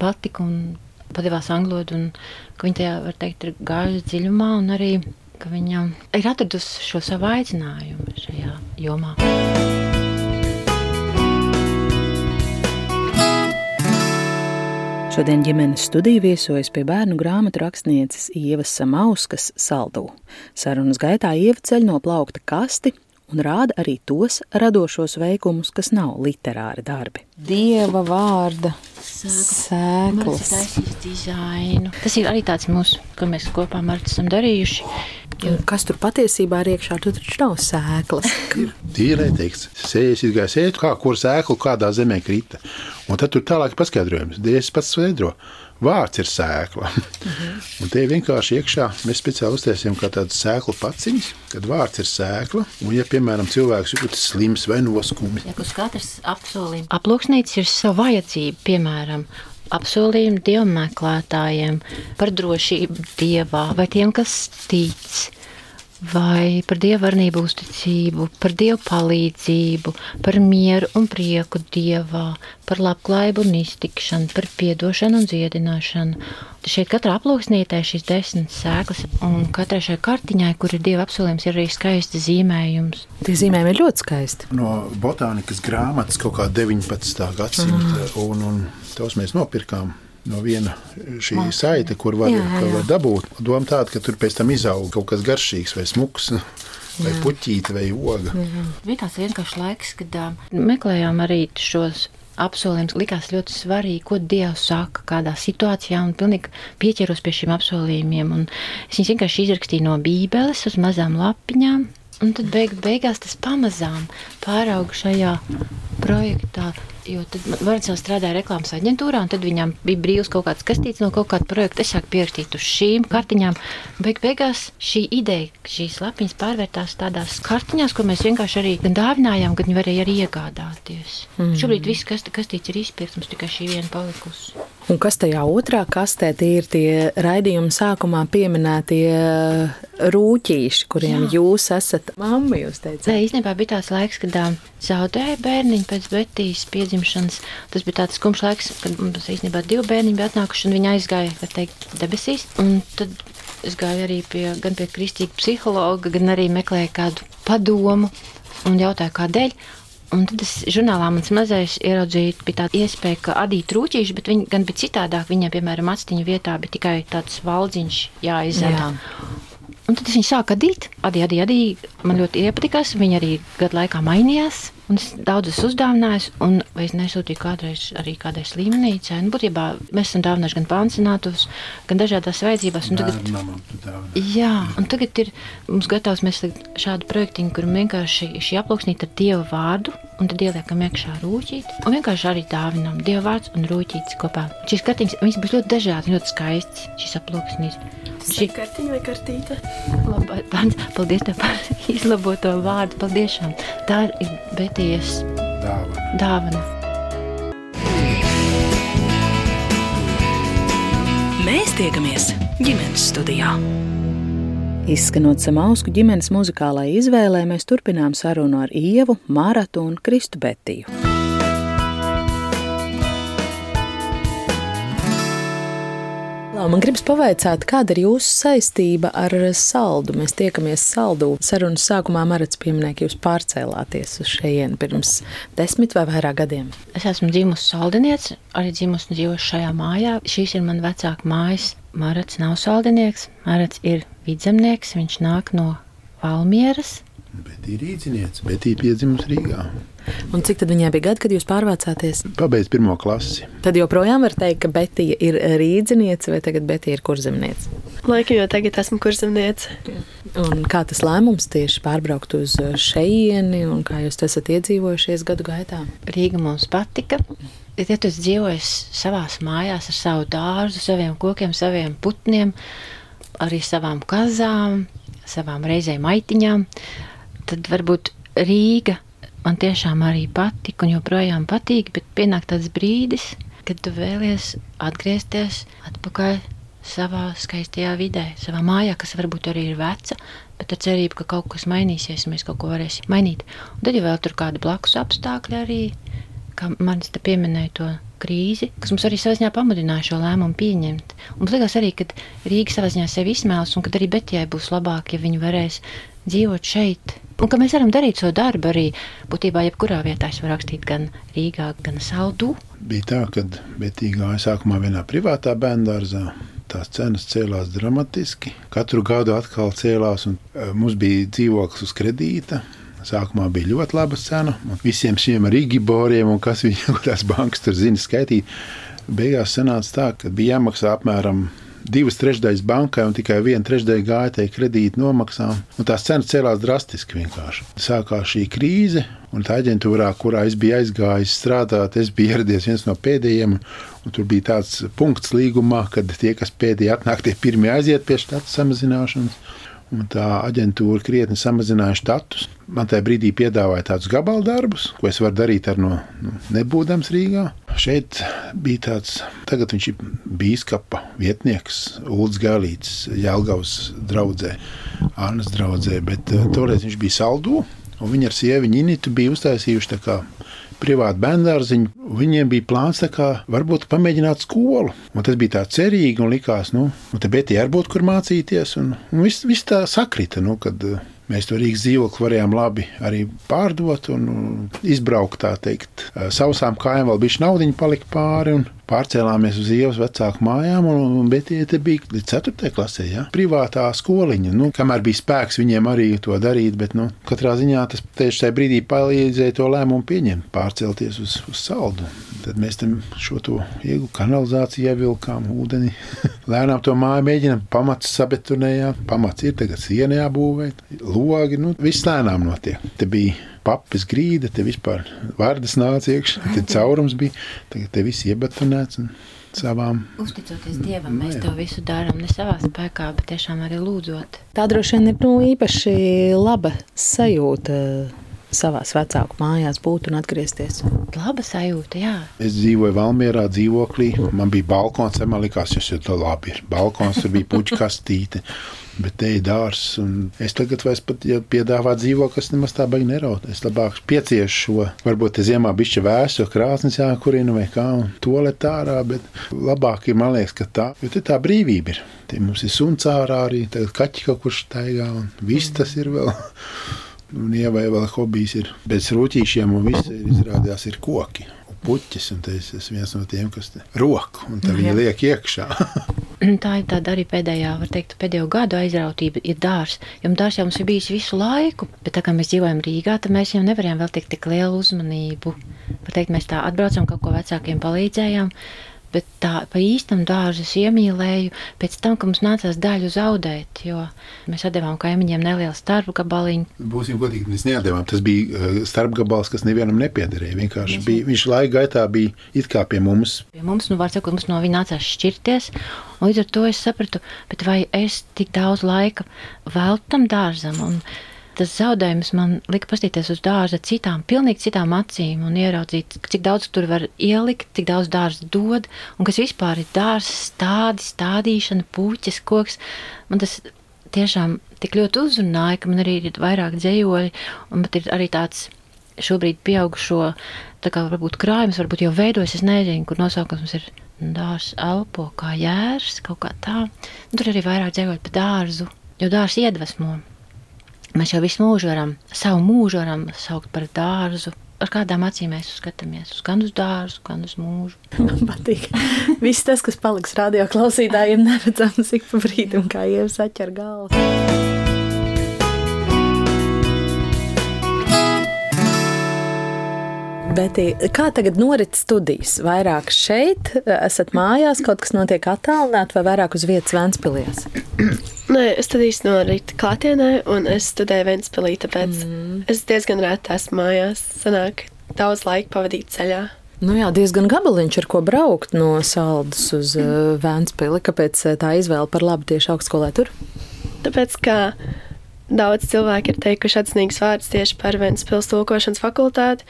patika un padevās angļu valodu, un ka viņa tajā, var teikt, ir gājusi dziļumā, un arī, ka viņa ir atradusi šo savu aicinājumu šajā jomā. Šodien ģimenes studija viesojas pie bērnu grāmatu rakstnieces Ievas Samauskas saldū. Sarunas gaitā Ieva ceļ no plaukta kasti un rāda arī tos radošos veikumus, kas nav literāri darbi. Dieva vārda sēklas. Tas ir arī tāds mūsu, ko mēs kopā ar Martu esam darījuši. Jo... Kas tur patiesībā ir iekšā? Tur taču nav sēklas. Tīrai teiks, sējas izgāja sēt, kā kur sēklu kādā zemē krita. Un tad tur tālāk paskaidrojums. Dievs pats skaidro. Vārds ir sēkla. Uh -huh. Un te vienkārši iekšā mēs speciāli uztaisījām kā tādas sēklu paciņas, kad vārds ir sēkla. Un, ja, piemēram, cilvēks jūtas slims vai noskumi, ja, uz katras apsolījuma aploksnītes ir sava vajadzība, piemēram, apsolījumi dievmeklētājiem par drošību dievā vai tiem, kas tic vai par dievarnību uzticību, par dievu palīdzību, par mieru un prieku dievā, par labklājību un iztikšanu, par piedošanu un dziedināšanu. Šeit katrā aploksnītē šīs desmit sēklas, un katrai šai kartiņai, kur ir dieva apsolījums, ir arī skaisti zīmējums. Tie zīmējumi ir ļoti skaisti. No botānikas grāmatas kaut kā 19. gadsimta, mm. un, un tos mēs nopirkām no viena šī saita, kur var, jā, jā, jā. var dabūt. Doma tāda, ka tur pēc tam izaug kaut kas garšīgs vai smuks. Vai puķīte, vai oga. Jā. Bija tāds vienkāršs laiks, kad uh, meklējām arī šos apsolījums likās ļoti svarīgi, ko Dievs saka, kādā situācijā, un pilnīgi pieķeros pie šiem apsolījumiem. Un es viņus vienkārši izrakstīju no Bībeles uz mazām lapiņām, un tad beig, beigās tas pamazām pārauga šajā projektā Jo tad Vārdsēl strādāja reklāmas aģentūrā, un tad viņam bija brīvs kaut kāds kastīts no kaut kāda projekta. Es sāku pierakstīt uz šīm kartiņām. Beig beigās šī ideja, šīs lapiņas pārvērtās tādās kartiņās, ko mēs vienkārši arī gan dāvinājām, gan varēja arī iegādāties. Mm. Šobrīd viss kast, kastīts ir izpirkts, mums tikai šī viena palikusi. Un kas tajā otrā kastē ir tie raidījuma sākumā pieminētie rūtīši, kuriem Jā. jūs esat mamma? Jūs teicāt, Nē, īstenībā bija tāds laiks, kad zaudēja bērniņu pēc Betijas piedzimšanas. Tas bija tāds skumjš laiks, kad mums īstenībā divi bērniņi bija atnākuši un viņi aizgāja teikt, debesīs. Un tad es gāju arī pie, gan pie kristīga psihologa, gan arī meklēju kādu padomu un jautāju, kādēļ. Un tad es žurnālā mans mazais ieraudzīju, bija tāda iespēja, ka adīt rūtīši, bet viņi gan bija citādāk. Viņiem, piemēram, atstiņu vietā bija tikai tāds valdziņš jāizdara. Jā. Un tad viņi sāka adīt, adīt, adīt, adīt. Man ļoti iepatikās, viņi arī gadu laikā mainījās. Un es daudz esmu uzdāvinājis, un es nesūtīju kādreiz arī kādai slimnīcai. Nu, būtībā mēs esam dāvinājuši gan pansionātus, gan dažādās vajadzībās. Un tagad, jā, un tagad ir mums gatavs mēs šādu projektiņu, kur vienkārši šī aploksnīta ar Dievu vārdu, un tad ieliekam iekšā rūķīti, un vienkārši arī dāvinām Dievu vārds un rūķītis kopā. Šīs kartiņas, viņas būs ļoti dažādi, ļoti skaistas, šīs aploksnītes. Šī kartiņa vai kartīte? Labā, paldies tev par izlaboto vārdu. Paldies! Tā ir Betijas dāvana. dāvana. Mēs tiekamies ģimenes studijā. Izskanot Samausku ģimenes muzikālajai izvēlē, mēs turpinām sarunu ar Ievu, Māratu un Kristu Betiju. Man gribas pavaicāt, kāda ir jūsu saistība ar saldu? Mēs tiekamies saldu. Sarunas sākumā Marats pieminēja, ka jūs pārcēlāties uz šejienu pirms desmit vai vairāk gadiem. Es esmu dzimusi saldiniece, arī dzimusi un dzīvojusi šajā mājā. Šīs ir man vecāka mājas. Marats nav saldinieks, Marats ir vidzemnieks, viņš nāk no Valmieras. Bet ir rīzniece, bet ir piedzimusi Rīgā. Un cik tad viņai bija gadi, kad jūs pārvācāties? Pabeidz pirmo klasi. Tad joprojām var teikt, ka Betija ir rīzniece vai tagad Betija ir kurzemniece? Laikam jau tagad esmu kurzemniece. Un kā tas lēmums tieši pārbraukt uz šejieni un kā jūs esat iedzīvojušies gadu gaitā? Rīga mums patika. Ja tu dzīvoji savā mājās ar savu dārzu, saviem kokiem, saviem putniem, arī savām kazām, savām reizēm maitiņām, tad varbūt Rīga man tiešām arī patika un joprojām patīk, bet pienāk tāds brīdis, kad tu vēlies atgriezties atpakaļ savā skaistajā vidē, savā mājā, kas varbūt arī ir veca, bet ar cerību, ka kaut kas mainīsies, mēs kaut ko varēsim mainīt. Un tad jau vēl tur kādi blakus apstākļi arī, kā manis te pieminēja to krīzi, kas mums arī savā ziņā pamudināja šo lēmumu pieņemt. Un man liekas arī, ka Rīga savā ziņā sevi izsmēls, un ka arī Betijai būs labāk, ja viņi varēs dzīvot šeit. Un ka mēs varam darīt savu darbu arī būtībā jebkurā vietā. Es varu rakstīt gan Rīgā, gan Saldū. Bija tā, ka Betīgā sākumā vienā privātā bērngārzā. Tās cenas cēlās dramatiski. Katru gadu atkal cēlās, un e, mums bija dzīvoklis uz kredīta. Sākumā bija ļoti laba cena. Visiem šiem rīgiboriem un kas viņu tās bankas tur zina skaitīt. Beigās sanāca tā, ka bija jāmaksā apmēram divas trešdaļas bankai un tikai viena trešdaļa gāja tajā kredīta nomaksām. Un tās cenas cēlās drastiski vienkārši. Sākās šī krīze, un tā aģentūrā, kurā es biju aizgājis strādāt, es biju ieradies viens no pēdējiem. Tur bija tāds punkts līgumā, kad tie, kas pēdējie atnāk, tie pirmie aiziet pie štata samazināšanas. Tā aģentūra krietni samazināja štatus. Man tajā brīdī piedāvāja tādus gabaldarbus, ko es varu darīt ar no nu, nebūdams Rīgā. Šeit bija tāds, tagad viņš ir bīskapa vietnieks, Ulrichs Galīts, Jālgavas draudzē, Annas draudzē, bet uh, toreiz viņš bija saldū, un viņa ar sieviņu Initu bija uztaisījuši tā kā privātu bērnu. Viņiem bija plāns kā, varbūt pamēģināt skolu. Un tas bija tā cerīgi un likās, nu, nu te bet arī būtu kur mācīties. Un, un viss, viss tā sakrita, nu, kad mēs to Rīgas dzīvokli varējām labi arī pārdot un izbraukt, tā teikt, sausām kājām vēl bija naudiņa palika pāri. Pārcēlāmies uz ielas vecāku mājām, un, un tie bija līdz 4. klasē, ja? privātā skoliņa. Nu, kamēr bija spēks viņiem arī to darīt, bet nu, katrā ziņā tas tieši tajā brīdī palīdzēja to lēmumu pieņemt, pārcelties uz, uz saldu. Tad mēs tam šo to iegūtu kanalizāciju, ievilkām ūdeni. Lēnām to māju mēģinām, pamats sabetonējām. Pamats ir tagad sienā jābūvē, logi, nu, viss lēnām notiek. Te bija papis grīda, te vispār vārdas nāca iekšā, te caurums bija, tagad te viss iebetonēts. Savām. Uzticoties Dievam, mēs to visu darām ne savā spēkā, bet tiešām arī lūdzot. Tā droši vien ir nu, īpaši laba sajūta savā vecāku mājās būt un atgriezties. Laba sajūta, jā. Es dzīvoju Valmjerā dzīvoklī. Man bija balkons, man likās, tas ir labi. Ir. Balkons tur bija puķa kastīte. Bet te ir dārsts, un es tagad vairs pat ja piedāvāju dzīvokli, kas nemaz tā baigi neraut. Es labāk pieciešu šo, varbūt te ziemā bišķi vēsu, krāsnes jākurina vai kā, un tolet ārā, bet labāk ir, man liekas, ka tā, jo te tā brīvība ir. Te mums ir suns ārā arī, tagad kaķi kaut kur staigā, un viss tas ir vēl. Un ievai vēl hobijs ir bez rūtīšiem, un viss ir izrādījās ir koki. Puķis, un tas ir viens no tiem, kas roku, un tā viņi liek iekšā. tā ir tāda arī pēdējā, var teikt, pēdējo gadu aizrautība ir dārs. Jo dārs jau mums ir bijis visu laiku, bet tā kā mēs dzīvojam Rīgā, tad mēs jau nevarējām vēl tik, tik lielu uzmanību. Var teikt, mēs tā atbraucam, kaut ko vecākiem palīdzējām, bet tā pa īstam dārzu es iemīlēju pēc tam, ka mums nācās daļu zaudēt, jo mēs atdevām kaimiņiem nelielu starpgabaliņu. Būsim godīgi, mēs neatdevām. Tas bija uh, starpgabals, kas nevienam nepiederēja. Vienkārši bija, viņš laika gaitā bija it kā pie mums. Pie mums, nu, var sakot, mums no viņa nācās šķirties, un līdz ar to es sapratu, bet vai es tik daudz laika veltu tam dārzam, un tas zaudējums man lika paskatīties uz dārza citām, pilnīgi citām acīm un ieraudzīt, cik daudz tur var ielikt, cik daudz dārza dod un kas vispār ir dārza stādi, stādīšana, puķis, koks. Man tas tiešām tik ļoti uzrunāja, ka man arī ir vairāk dzējoļi un man ir arī tāds šobrīd pieaugušo, tā kā varbūt krājums, varbūt jau veidojas, es nezinu, kur nosaukums ir dārs elpo kā jērs, kaut kā tā. Un tur arī vairāk dzējoļi pa dārzu, jo dārs iedvesmo. Mēs jau visu mūžu varam, savu mūžu varam saukt par dārzu. Ar kādām acīm mēs skatāmies? Gan uz dārzu, gan uz mūžu. Man patīk. Viss tas, kas paliks radio klausītājiem, neredzams ik pa brīdim, kā jau saķer galvu. Betī, kā tagad norit studijas? Vairāk šeit, esat mājās, kaut kas notiek attālināti vai vairāk uz vietas Vēnspilies? Nē, studijas norit klātienē, un es studēju Vēnspilī, tāpēc mm. es diezgan reti esmu mājās. Sanāk daudz laika pavadīt ceļā. Nu jā, diezgan gabaliņš ar ko braukt no Saldus uz uh, Vēnspili. Kāpēc uh, tā izvēle par labu tieši augstskolē tur? Tāpēc, ka daudz cilvēku ir teikuši atzinīgs vārds tieši par Vēnspils tulkošanas fakultāti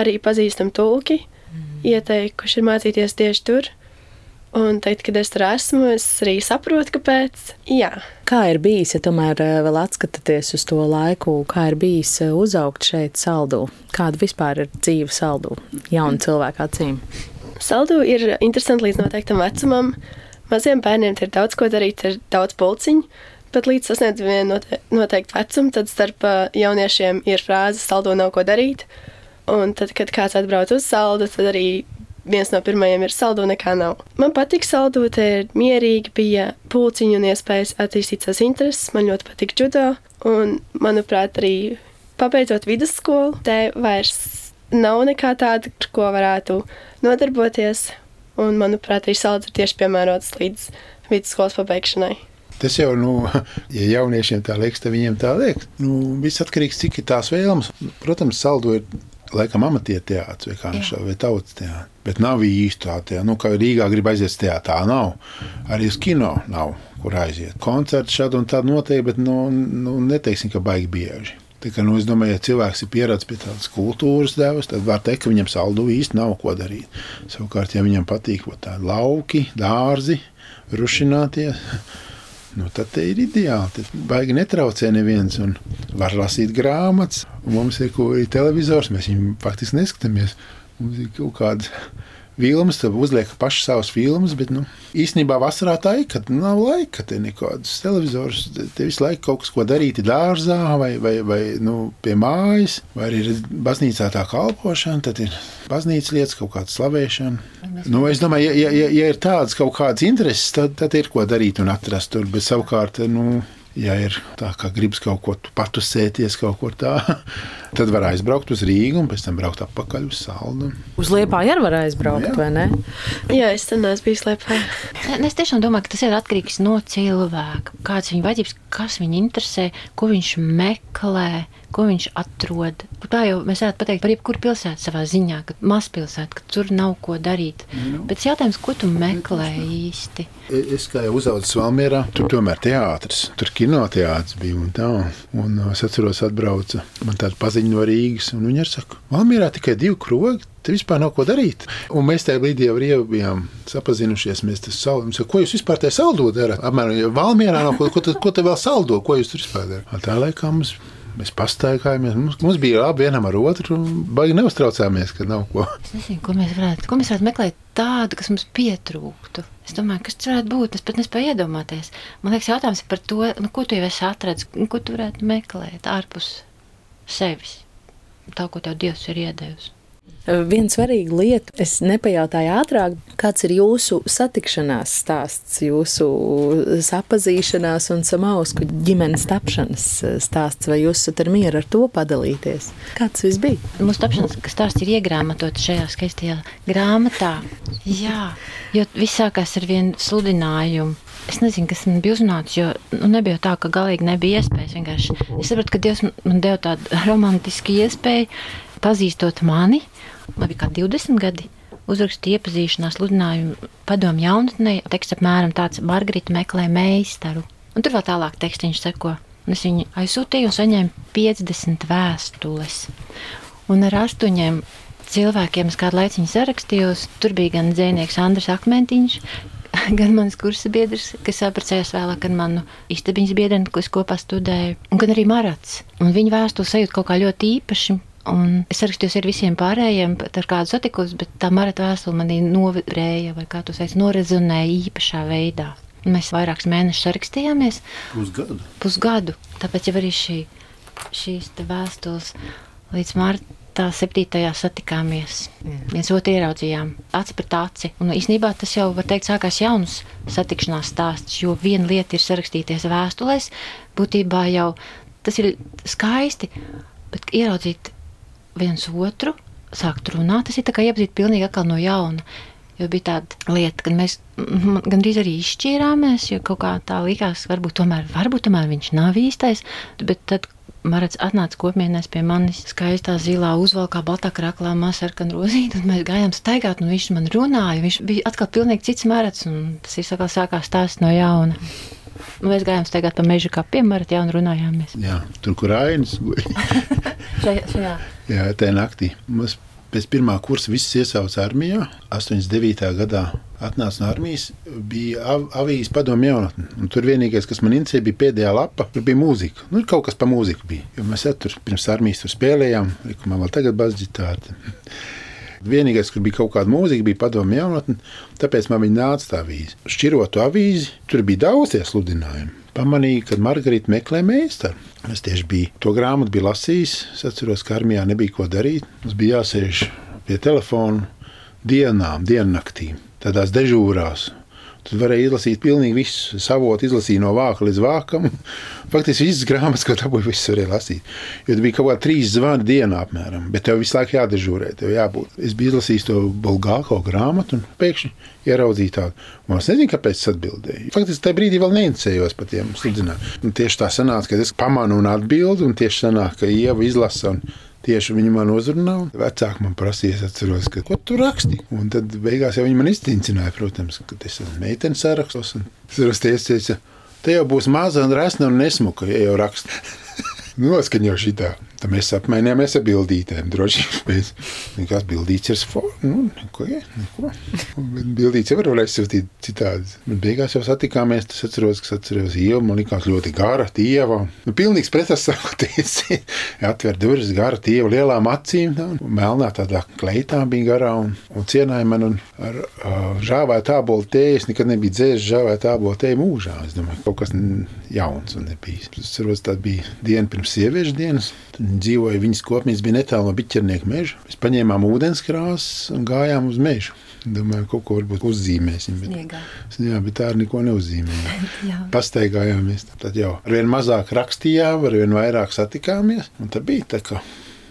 arī pazīstami tulki mm. ieteikuši mācīties tieši tur. Un teikt, kad es tur esmu, es arī saprotu, kāpēc. Jā. Kā ir bijis, ja tomēr eh, vēl atskatāties uz to laiku, kā ir bijis eh, uzaugt šeit saldū? Kāda vispār ir dzīve saldū jaunu cilvēku acīm? Saldū ir interesanti līdz noteiktam vecumam. Maziem bērniem ir daudz ko darīt, ir daudz pulciņu. Bet līdz sasniedz vienu noteiktu vecumu, tad starp eh, jauniešiem ir frāze, saldo nav ko darīt. Un tad, kad kāds atbrauc uz saldu, tad arī viens no pirmajiem ir saldu, nekā nav. Man patīk saldu, te ir mierīgi, bija pulciņi un iespējas attīstīt savas intereses. Man ļoti patīk judo, un, manuprāt, arī pabeidzot vidusskolu, te vairs nav nekā tāda, ar ko varētu nodarboties. Un, manuprāt, arī salds ir tieši piemērots līdz vidusskolas pabeigšanai. Tas jau, nu, ja jauniešiem tā liekas, tad viņiem tā liekas. Nu, viss atkarīgs, cik ir tās vēlmes. Protams, saldo ir laikam amatieru teātris vai kā viņš vai tautas teātris. Bet nav īsti tā, tā nu, kā Rīgā grib aiziet uz teātrī. Tā nav. Arī uz kino nav, kur aiziet. Koncerti šādi un tādi notiek, bet nu, nu, neteiksim, ka baigi bieži. Tā kā, nu, es domāju, ja cilvēks ir pieradis pie tādas kultūras devas, tad var teikt, ka viņam saldu īsti nav ko darīt. Savukārt, ja viņam patīk tādi lauki, dārzi, rušināties, nu, tad ir ideāli. Tad baigi netraucē neviens un var lasīt grāmatas. Mums ir arī televizors, mēs viņu faktiski neskatāmies. Mums ir kaut kāda filmas, tad uzliek paši savus filmas. Bet nu, īstenībā vasarā tā ir, kad nav laika, te nekādas televizors, te visu laiku kaut kas ko darīt dārzā vai, vai, vai nu, pie mājas, vai arī ir baznīcā tā kalpošana, tad ir baznīcas lietas, kaut kāda slavēšana. Nu, es domāju, ja, ja, ja ir tādas kaut kādas intereses, tad, tad ir ko darīt un atrast tur, bet savukārt, nu, ja ir tā, ka gribas kaut ko patusēties, kaut ko tādu, tad var aizbraukt uz Rīgu un pēc tam braukt atpakaļ uz Saldu. Uz Liepāju arī var aizbraukt, Jā. vai ne? Jā, es tam neesmu bijis Liepājā. Es tiešām domāju, ka tas ir atkarīgs no cilvēka. Kāds viņa vajadzības, kas viņu interesē, ko viņš meklē ko viņš atrod. Tā jau mēs varētu pateikt par jebkuru pilsētu savā ziņā, ka mazpilsēta, ka tur nav ko darīt. Nu. Bet jautājums, ko tu meklē īsti? Es kā jau uzaugu Valmierā, tur tomēr teātris, tur kinoteātris bija un tā. Un uh, es atceros, atbrauca man tāda paziņa no Rīgas, un viņi ir saka, Valmierā tikai divi krogi. Tur vispār nav ko darīt. Un mēs tajā brīdī jau bijām sapazinušies. Mēs tam saldu. Ko jūs vispār tajā saldo darāt? Apmēram, ja Valmierā nav ko, ko, ko te vēl saldo, ko jūs tur vispār darāt? Tā laikā mums Mēs pastaigājāmies. Mums, mums bija labi vienam ar otru. Baigi neuztraucāmies, ka nav ko. Es nezinu, ko mēs varētu, ko mēs varētu meklēt tādu, kas mums pietrūktu. Es domāju, kas tas varētu būt. Es pat nespēju iedomāties. Man liekas, jautājums ir par to, nu, ko tu jau esi atradzis, ko tu varētu meklēt ārpus sevis. Tā, ko tev Dievs ir iedevis. Viena svarīga lieta, es nepajautāju ātrāk, kāds ir jūsu satikšanās stāsts, jūsu sapazīšanās un samausku ģimenes tapšanas stāsts, vai jūs esat mieru ar to padalīties? Kāds viss bija? Mūsu tapšanas stāsts ir iegrāmatots šajā skaistajā grāmatā. Jā, jo viss sākās ar vienu sludinājumu. Es nezinu, kas man bija uzrunāts, jo nu, nebija tā, ka galīgi nebija iespējas. Vienkārši. Es sapratu, ka Dievs man deva tādu romantisku iespēju, pazīstot mani, bija kā 20 gadi. Uzrakstīja iepazīšanās sludinājumu padomu jaunatnē. Teksts apmēram tāds - Margarita meklē meistaru. Un tur vēl tālāk tekstiņš seko. Un es viņu aizsūtīju un saņēmu 50 vēstules. Un ar astoņiem cilvēkiem es kādu laiku sarakstījos. Tur bija gan dzinieks Andris Akmentiņš, gan mans kursa biedrs, kas apprecējās vēlāk ar manu istabiņas biedru, ko es kopā studēju, un gan arī Marats. Un viņa vēstule sajūta kaut kā ļoti īpaši. Un es rakstījos ar visiem pārējiem, ar kādu satikos, bet tā marata vēstule manī novibrēja, vai kā tu teici, norezonēja īpašā veidā. Mēs vairākus mēnešus rakstījāmies. Pusgadu. Pusgadu. Tāpēc jau arī šī, šīs vēstules līdz marta septītajā satikāmies. Mm. Viens otru ieraudzījām, aci pret aci. Un īsnībā tas jau, var teikt, sākās jauns satikšanās stāsts, jo viena lieta ir sarakstīties vēstulēs, būtībā jau tas ir skaisti, bet ieraudzīt viens otru, sākt runāt. Tas ir kā iepazīt pilnīgi atkal no jauna. Jo bija tāda lieta, ka mēs gandrīz arī izšķīrāmies, jo kaut kā tā likās, varbūt tomēr, varbūt tomēr viņš nav īstais. Bet tad Marats atnāca kopienās pie manis skaistā zilā uzvalkā, baltā krāklā, masarkan rozīta, un mēs gājām staigāt, un viņš man runāja. Viņš bija atkal pilnīgi cits Marats, un tas ir sākās stāsts no jauna. Nu, mēs gājām staigāt pa mežu kā piemēram, ja un runājāmies. Jā, tur, kur ainas guļ. šajā, šajā. Jā, tajā naktī. Mums pēc pirmā kursa viss iesauca armijā. 89. gadā atnāca no armijas, bija av avīzes padomu jaunatne. Un tur vienīgais, kas man interesēja, bija pēdējā lapa, tur bija mūzika. Nu, kaut kas pa mūziku bija. Jo mēs tur pirms armijas tur spēlējām, man vēl tagad bazģitāri. Vienīgais, kur bija kaut kāda mūzika, bija padomu jaunatne, tāpēc man viņa nāca tā avīze. Šķirotu avīzi, tur bija daudz tie sludinājumi. Pamanīju, ka Margarita meklē meistaru. Es tieši biju to grāmatu biju lasījis. Es atceros, ka armijā nebija ko darīt. Mums bija jāsēž pie telefona dienām, diennaktīm, tādās dežūrās. Tur varēja izlasīt pilnīgi visu. Savotu izlasīja no vāka līdz vākam. Faktiski visas grāmatas, ko dabūju, visas varēja lasīt. Jo tur bija kaut kāda trīs zvani dienā apmēram, bet tev visu laiku jādežūrē, tev jābūt. Es biju izlasījis to Bulgāko grāmatu un pēkšņi ieraudzīju tādu. Un es nezinu, kāpēc es atbildēju. Faktiski tajā brīdī vēl neinteresējos par tiem sludinājumiem. Tieši tā sanāca, ka es pamanu un atbildu, un tieši sanāk, ka Ieva izlasa. Un Tieši viņa man uzrunāja. Vecāki man prasīja, atceros, ka, ko tu raksti. Un tad beigās jau viņi man izcīnīja, protams, ka tas ir meitenes sarakstos. Es teicu, te jau būs maza un resna un nesmuka, ja jau raksta. Noskaņo šitā. Tad mēs apmainījāmies ar bildītēm. Droši vien nekāds bildīts ir forms. Nu, neko, neko. Bet Bildīts jau var aizsūtīt citādi. Bet beigās jau satikāmies. Tas atceros, kas atceros ievu. Man likās ļoti gara tieva. Nu, pilnīgs pretesauties. Atver durvis gara tieva lielām acīm. Tā, melnā tādā kleitā bija garā un, un cienāja man un ar uh, žāvētu tābolu tēju. Es nekad nebiju dzēris žāvētu tābolu tēju mūžā. Es domāju, kaut kas jauns un nebijis. Es atceros, tā bija diena pirms sieviešu dienas. Tad dzīvoja viņas kopmīts, bija netālu no biķernieka meža. Mēs paņēmām ūdenskrāsas un gājām uz mežu. Domāju, kaut ko varbūt uzzīmēsim. Bet, Sniegā. jā, bet tā arī neko neuzzīmējām. Jā. Pastaigājāmies. Tad jau ar vien mazāk rakstījām, ar vien vairāk satikāmies. Un tad bija tā, ka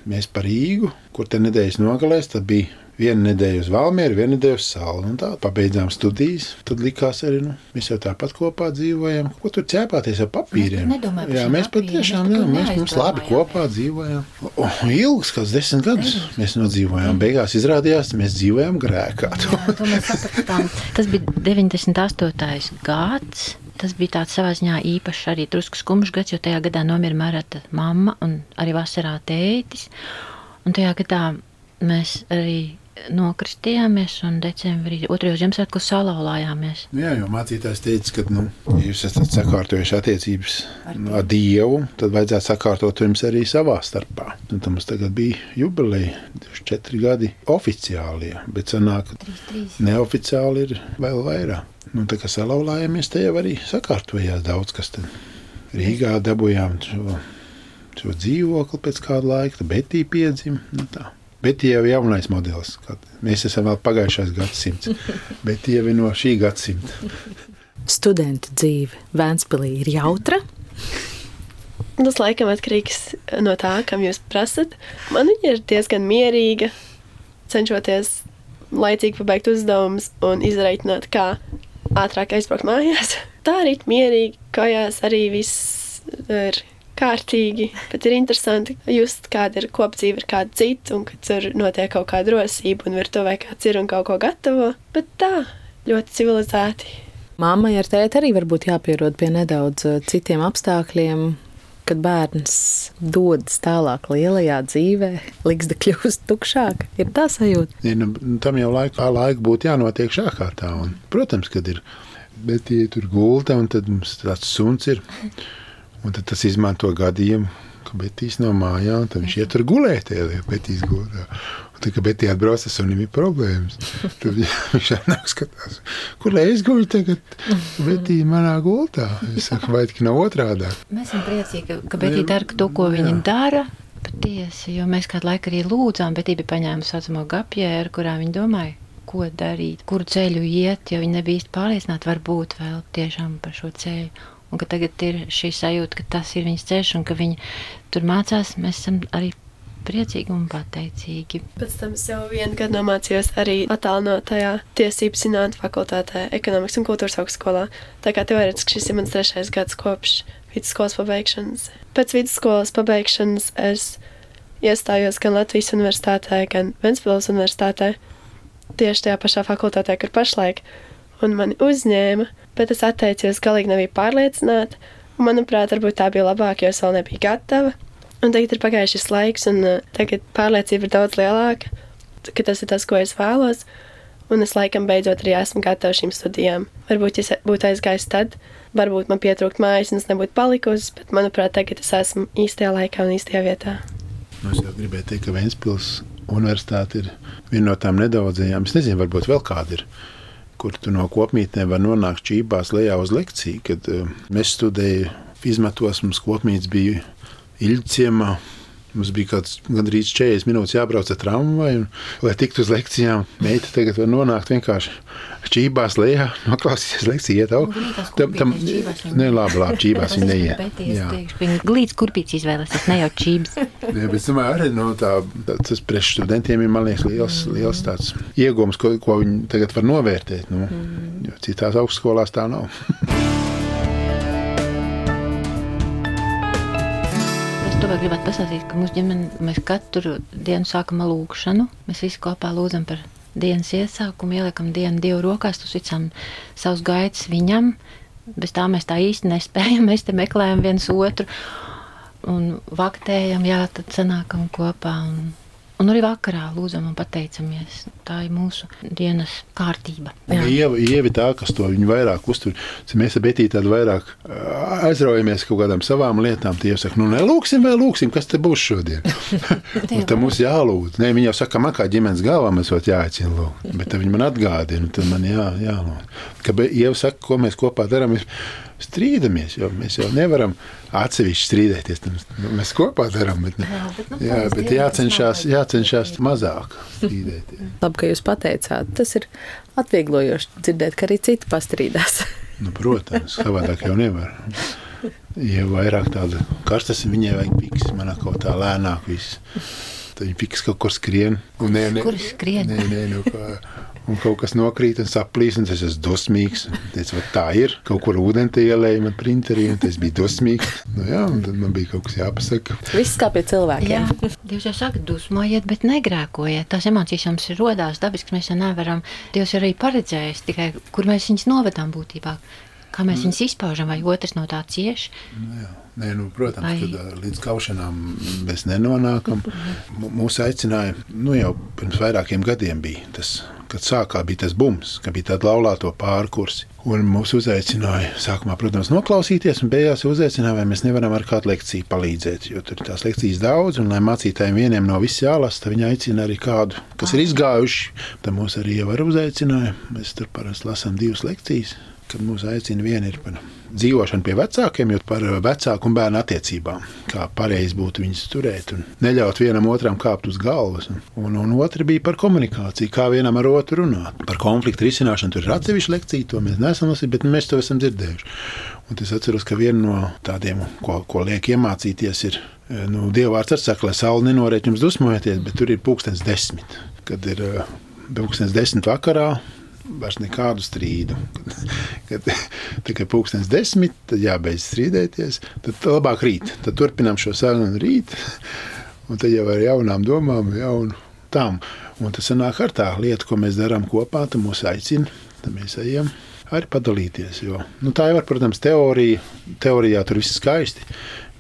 mēs par Rīgu, kur te nedēļas nogalēs, tad bija viena nedēļa uz Valmieru, viena nedēļa uz Salu. Tā pabeidzām studijas. Tad likās arī, nu, mēs jau tāpat kopā dzīvojam. Ko tur ķēpāties ar papīriem? Mēs jā, mēs patiešām, jā, mēs, mēs labi kopā dzīvojām. O, ilgs, kāds desmit gadus mēs nodzīvojām. Beigās izrādījās, mēs dzīvojam grēkā. Jā. Tas bija 98. gads. Tas bija tāds savā ziņā īpašs, arī drusku skumjš gads, jo tajā gadā nomira Marata mamma un arī vasarā tētis. Un tajā gadā mēs arī nokristījāmies un decembrī otrajos Ziemassvētkos salauzājāmies. Nu Jā, jo mācītājs teica, ka, nu, ja jūs esat sakārtojuši attiecības nu, ar Dievu, tad vajadzētu sakārtot jums arī savā starpā. Un tam mums tagad bija jubileja, 24 gadi oficiāli, bet sanāk, neoficiāli ir vēl vairāk. Nu, tā kā salauzājāmies, te jau arī sakārtojās daudz kas. Tad Rīgā dabūjām šo, šo dzīvokli pēc kāda laika, tad Betī piedzima. Nu, tā. Bet jau ir jaunais modelis. kad Mēs esam vēl pagājušās gadsimts, bet jau ir no šī gadsimta. Studenta dzīve Vēnspilī ir jautra. Tas laikam atkarīgs no tā, kam jūs prasat. Man viņa ir diezgan mierīga, cenšoties laicīgi pabeigt uzdevumus un izreikināt, kā ātrāk aizbraukt mājās. Tā arī ir mierīgi, kājās arī viss ir kārtīgi, bet ir interesanti just, kāda ir kopdzīve ar kādu citu, un kad tur notiek kaut kāda drosība, un virtuvē kāds ir un kaut ko gatavo. Bet tā, ļoti civilizēti. Māmai ar tēti arī varbūt jāpierod pie nedaudz eh, citiem apstākļiem, kad bērns dodas tālāk lielajā dzīvē, liksta kļūst tukšāk. Ir tā sajūta. Ja, nu, tam jau laikā, laika būtu jānotiek šā kārtā. Un, protams, kad ir. Bet, ja tur gulta, un tad mums tāds suns ir, un tad tas izmanto gadījumu, ka Betīs no mājām, tad viņš iet tur gulēt, ja Betīs gultā. Un tad, kad Betī atbrauc, tas sunim ir problēmas. Tad vi- viņš nāk skatās, kur lai es guļu tagad, Betī manā gultā. Es saku, vai tik nav otrādā. Mēs esam priecīgi, ka- Betī dara to, ko viņa dara. Patiesi, jo mēs kādu laiku arī lūdzām, bet bija paņēmusi saucamo gapjēru, kurā viņa domāja, ko darīt, kuru ceļu iet, jo viņa nebija īsti pārliecināta, varbūt vēl tiešām par šo ceļu. Un ka tagad ir šī sajūta, ka tas ir viņas ceļš un ka viņa tur mācās, mēs esam arī priecīgi un pateicīgi. Pēc tam es jau vienu gadu nomācījos arī attālinātajā tiesību zinātnē fakultātē, ekonomikas un kultūras augstskolā. Tā kā teorētiski šis ir mans trešais gads kopš vidusskolas pabeigšanas. Pēc vidusskolas pabeigšanas es iestājos gan Latvijas universitātē, gan Ventspils universitātē, tieši tajā pašā fakultātē, kur pašlaik, un mani uzņēma, bet es atteicos, galīgi nebija pārliecināta. Manuprāt, varbūt tā bija labāk, jo es vēl nebiju gatava. Un tagad ir pagājis šis laiks, un uh, tagad pārliecība ir daudz lielāka, ka tas ir tas, ko es vēlos. Un es laikam beidzot arī esmu gatava šīm studijām. Varbūt, ja būtu aizgājis tad, varbūt man pietrūkt mājas, un es nebūtu palikusi, bet manuprāt, tagad es esmu īstajā laikā un īstajā vietā. Nu, es jau gribēju teikt, ka Vēnspils universitāte ir viena no tām nedaudzajām. Es nezinu, varbūt vēl kāda ir, kur tu no kopmītnēm var nonākt čībās lejā uz lekciju. Kad uh, mēs studējām izmetos, mums kopmīts bija Ilģciemā. Mums bija kaut kāds gandrīz 40 minūtes jābrauc ar tramvaju, lai tiktu uz lekcijām. Meita tagad var nonākt vienkārši čībās lejā, noklausīties lekciju, iet augstu. Tam, tam, ne, labi, labi, čībās viņa neiet. Jā. Viņa glīts kurpīts izvēlēsies, ne jau čības. Jā, bet domāju, arī no tā, tā, tas priekš studentiem ir man liekas, liels, liels tāds iegūms, ko, ko viņi tagad var novērtēt. Nu, mm. Citās augstskolās tā nav. to vēl gribētu pasakīt, ka mūsu ģimene mēs katru dienu sākam lūgšanu. Mēs visi kopā lūdzam par dienas iesākumu, ieliekam dienu Dievu rokās, uzticam savus gaitas viņam. Bez tā mēs tā īsti nespējam. Mēs te meklējam viens otru. un vaktējam, jā, tad sanākam kopā. Un... Un arī vakarā lūdzam un pateicamies. Tā ir mūsu dienas kārtība. Ieva, Ieva tā, kas to viņu vairāk uztur. Mēs ar Betīti tādu vairāk aizraujamies kaut kādām savām lietām. Tie jau saka, nu nelūksim vai lūksim, kas te būs šodien. tad mums jālūdz. Nē, viņi jau saka, man kā ģimenes galvā mēs vēl jāaicina lūgt. Bet viņi man atgādina, tad man jā, jālūdz. Ka Ieva saka, ko mēs kopā darām. Mēs strīdamies, jo mēs jau nevaram atsevišķi strīdēties. Mēs kopā darām, bet, jā, bet, nu, jā, bet jācenšas, jācenšas mazāk strīdēties. Labi, ka jūs pateicāt, tas ir atvieglojoši dzirdēt, ka arī citi pastrīdās. nu, protams, savādāk jau nevar. Ja vairāk tāda karstas, viņai vajag piks, manā kaut tā lēnāk viss. Tad viņa piks kaut kur skrien. Un, nē, nē, Kur skrien? Nē, nē, nu, kā, un kaut kas nokrīt un saplīs, un es esmu dosmīgs. Teicu, tā ir. Kaut kur ūdeni ielēja man printerī, un es biju dosmīgs. Nu, jā, un tad man bija kaut kas jāpasaka. Viss kā pie cilvēkiem. Jā, Dievs jau saka, dusmojiet, bet negrēkojiet. Tās emocijas mums ir rodās dabisks, mēs jau nevaram. Dievs ir arī paredzējis tikai, kur mēs viņus novedām būtībā. Kā mēs viņus izpaužam, vai otrs no tā cieš? Nu, jā. Nē, nu, protams, Vai... ka līdz kaušanām mēs nenonākam. Mūsu aicināja nu, jau pirms vairākiem gadiem bija tas kad sākā bija tas bums, ka bija tāda laulāto pārkursi. Un mūs uzaicināja, sākumā, protams, noklausīties, un beigās uzaicināja, vai mēs nevaram ar kādu lekciju palīdzēt. Jo tur ir tās lekcijas daudz, un lai mācītājiem vieniem no viss jālasa, tad viņi aicina arī kādu, kas ir izgājuši. Tad mūs arī jau var uzaicināja. Mēs tur parasti lasām divas lekcijas, kad mūs aicina viena ir par dzīvošanu pie vecākiem, jo par vecāku un bērnu attiecībām, kā pareizi būtu viņus turēt un neļaut vienam otram kāpt uz galvas. Un, un otra bija par komunikāciju, kā vienam ar otru runāt. Par konfliktu risināšanu tur ir atsevišķa lekcija, to mēs neesam lasījuši, bet mēs to esam dzirdējuši. Un es atceros, ka viena no tādiem, ko, ko liek iemācīties, ir nu, Dievvvārds atsaka, lai saule nenoriet jums dusmojoties, bet tur ir pūkstens desmit. Kad ir pūkstens desmit vakarā, vairs nekādu strīdu. Kad tikai pūkstens desmit, tad jābeidz strīdēties. Tad labāk rīt. Tad turpinām šo sarunu rīt. Un tad jau ar jaunām domām, jaunu tām. Un tas sanāk ar tā lietu, ko mēs darām kopā, tad mūs aicina, tad mēs ejam arī padalīties. Jo, nu, tā jau ir, protams, teorija. Teorijā tur viss skaisti,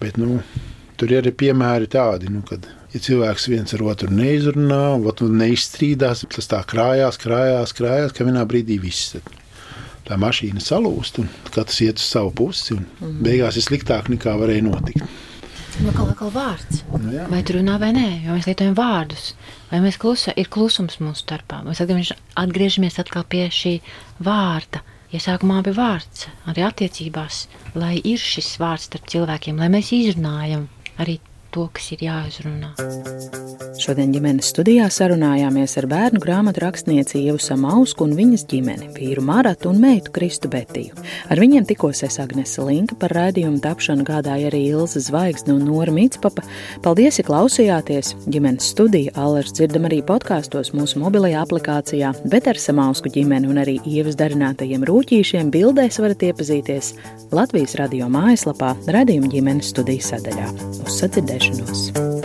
bet nu, tur ir arī piemēri tādi, nu, kad ja cilvēks viens ar otru neizrunā, neizstrīdās, tas tā krājās, krājās, krājās, ka vienā brīdī viss. Tā mašīna salūst, un katrs iet uz savu pusi. Mm. Beigās ir sliktāk nekā varēja notikt. Nu, kā atkal vārds. Nu, jā. vai tu runā vai nē, jo mēs lietojam vārdus. Vai mēs klusa, ir klusums mūsu starpā. Mēs atgriežamies atkal pie šī vārda. Ja sākumā bija vārds, arī attiecībās, lai ir šis vārds starp cilvēkiem, lai mēs izrunājam arī to, kas ir jāizrunā. Šodien ģimenes studijā sarunājāmies ar bērnu grāmatu rakstnieci Ievu Samausku un viņas ģimeni, vīru Maratu un meitu Kristu Betiju. Ar viņiem tikos es Agnese Linka par raidījumu tapšanu gādāja arī Ilza Zvaigzne un Nora Mitspapa. Paldies, ja klausījāties! Ģimenes studija Allers dzirdam arī podkāstos mūsu mobilajā aplikācijā, bet ar Samausku ģimeni un arī Ievas darinātajiem rūķīšiem bildēs varat iepazīties Latvijas radio mājaslapā, radījuma ģimenes studijas sadaļā. Uz kostenlos.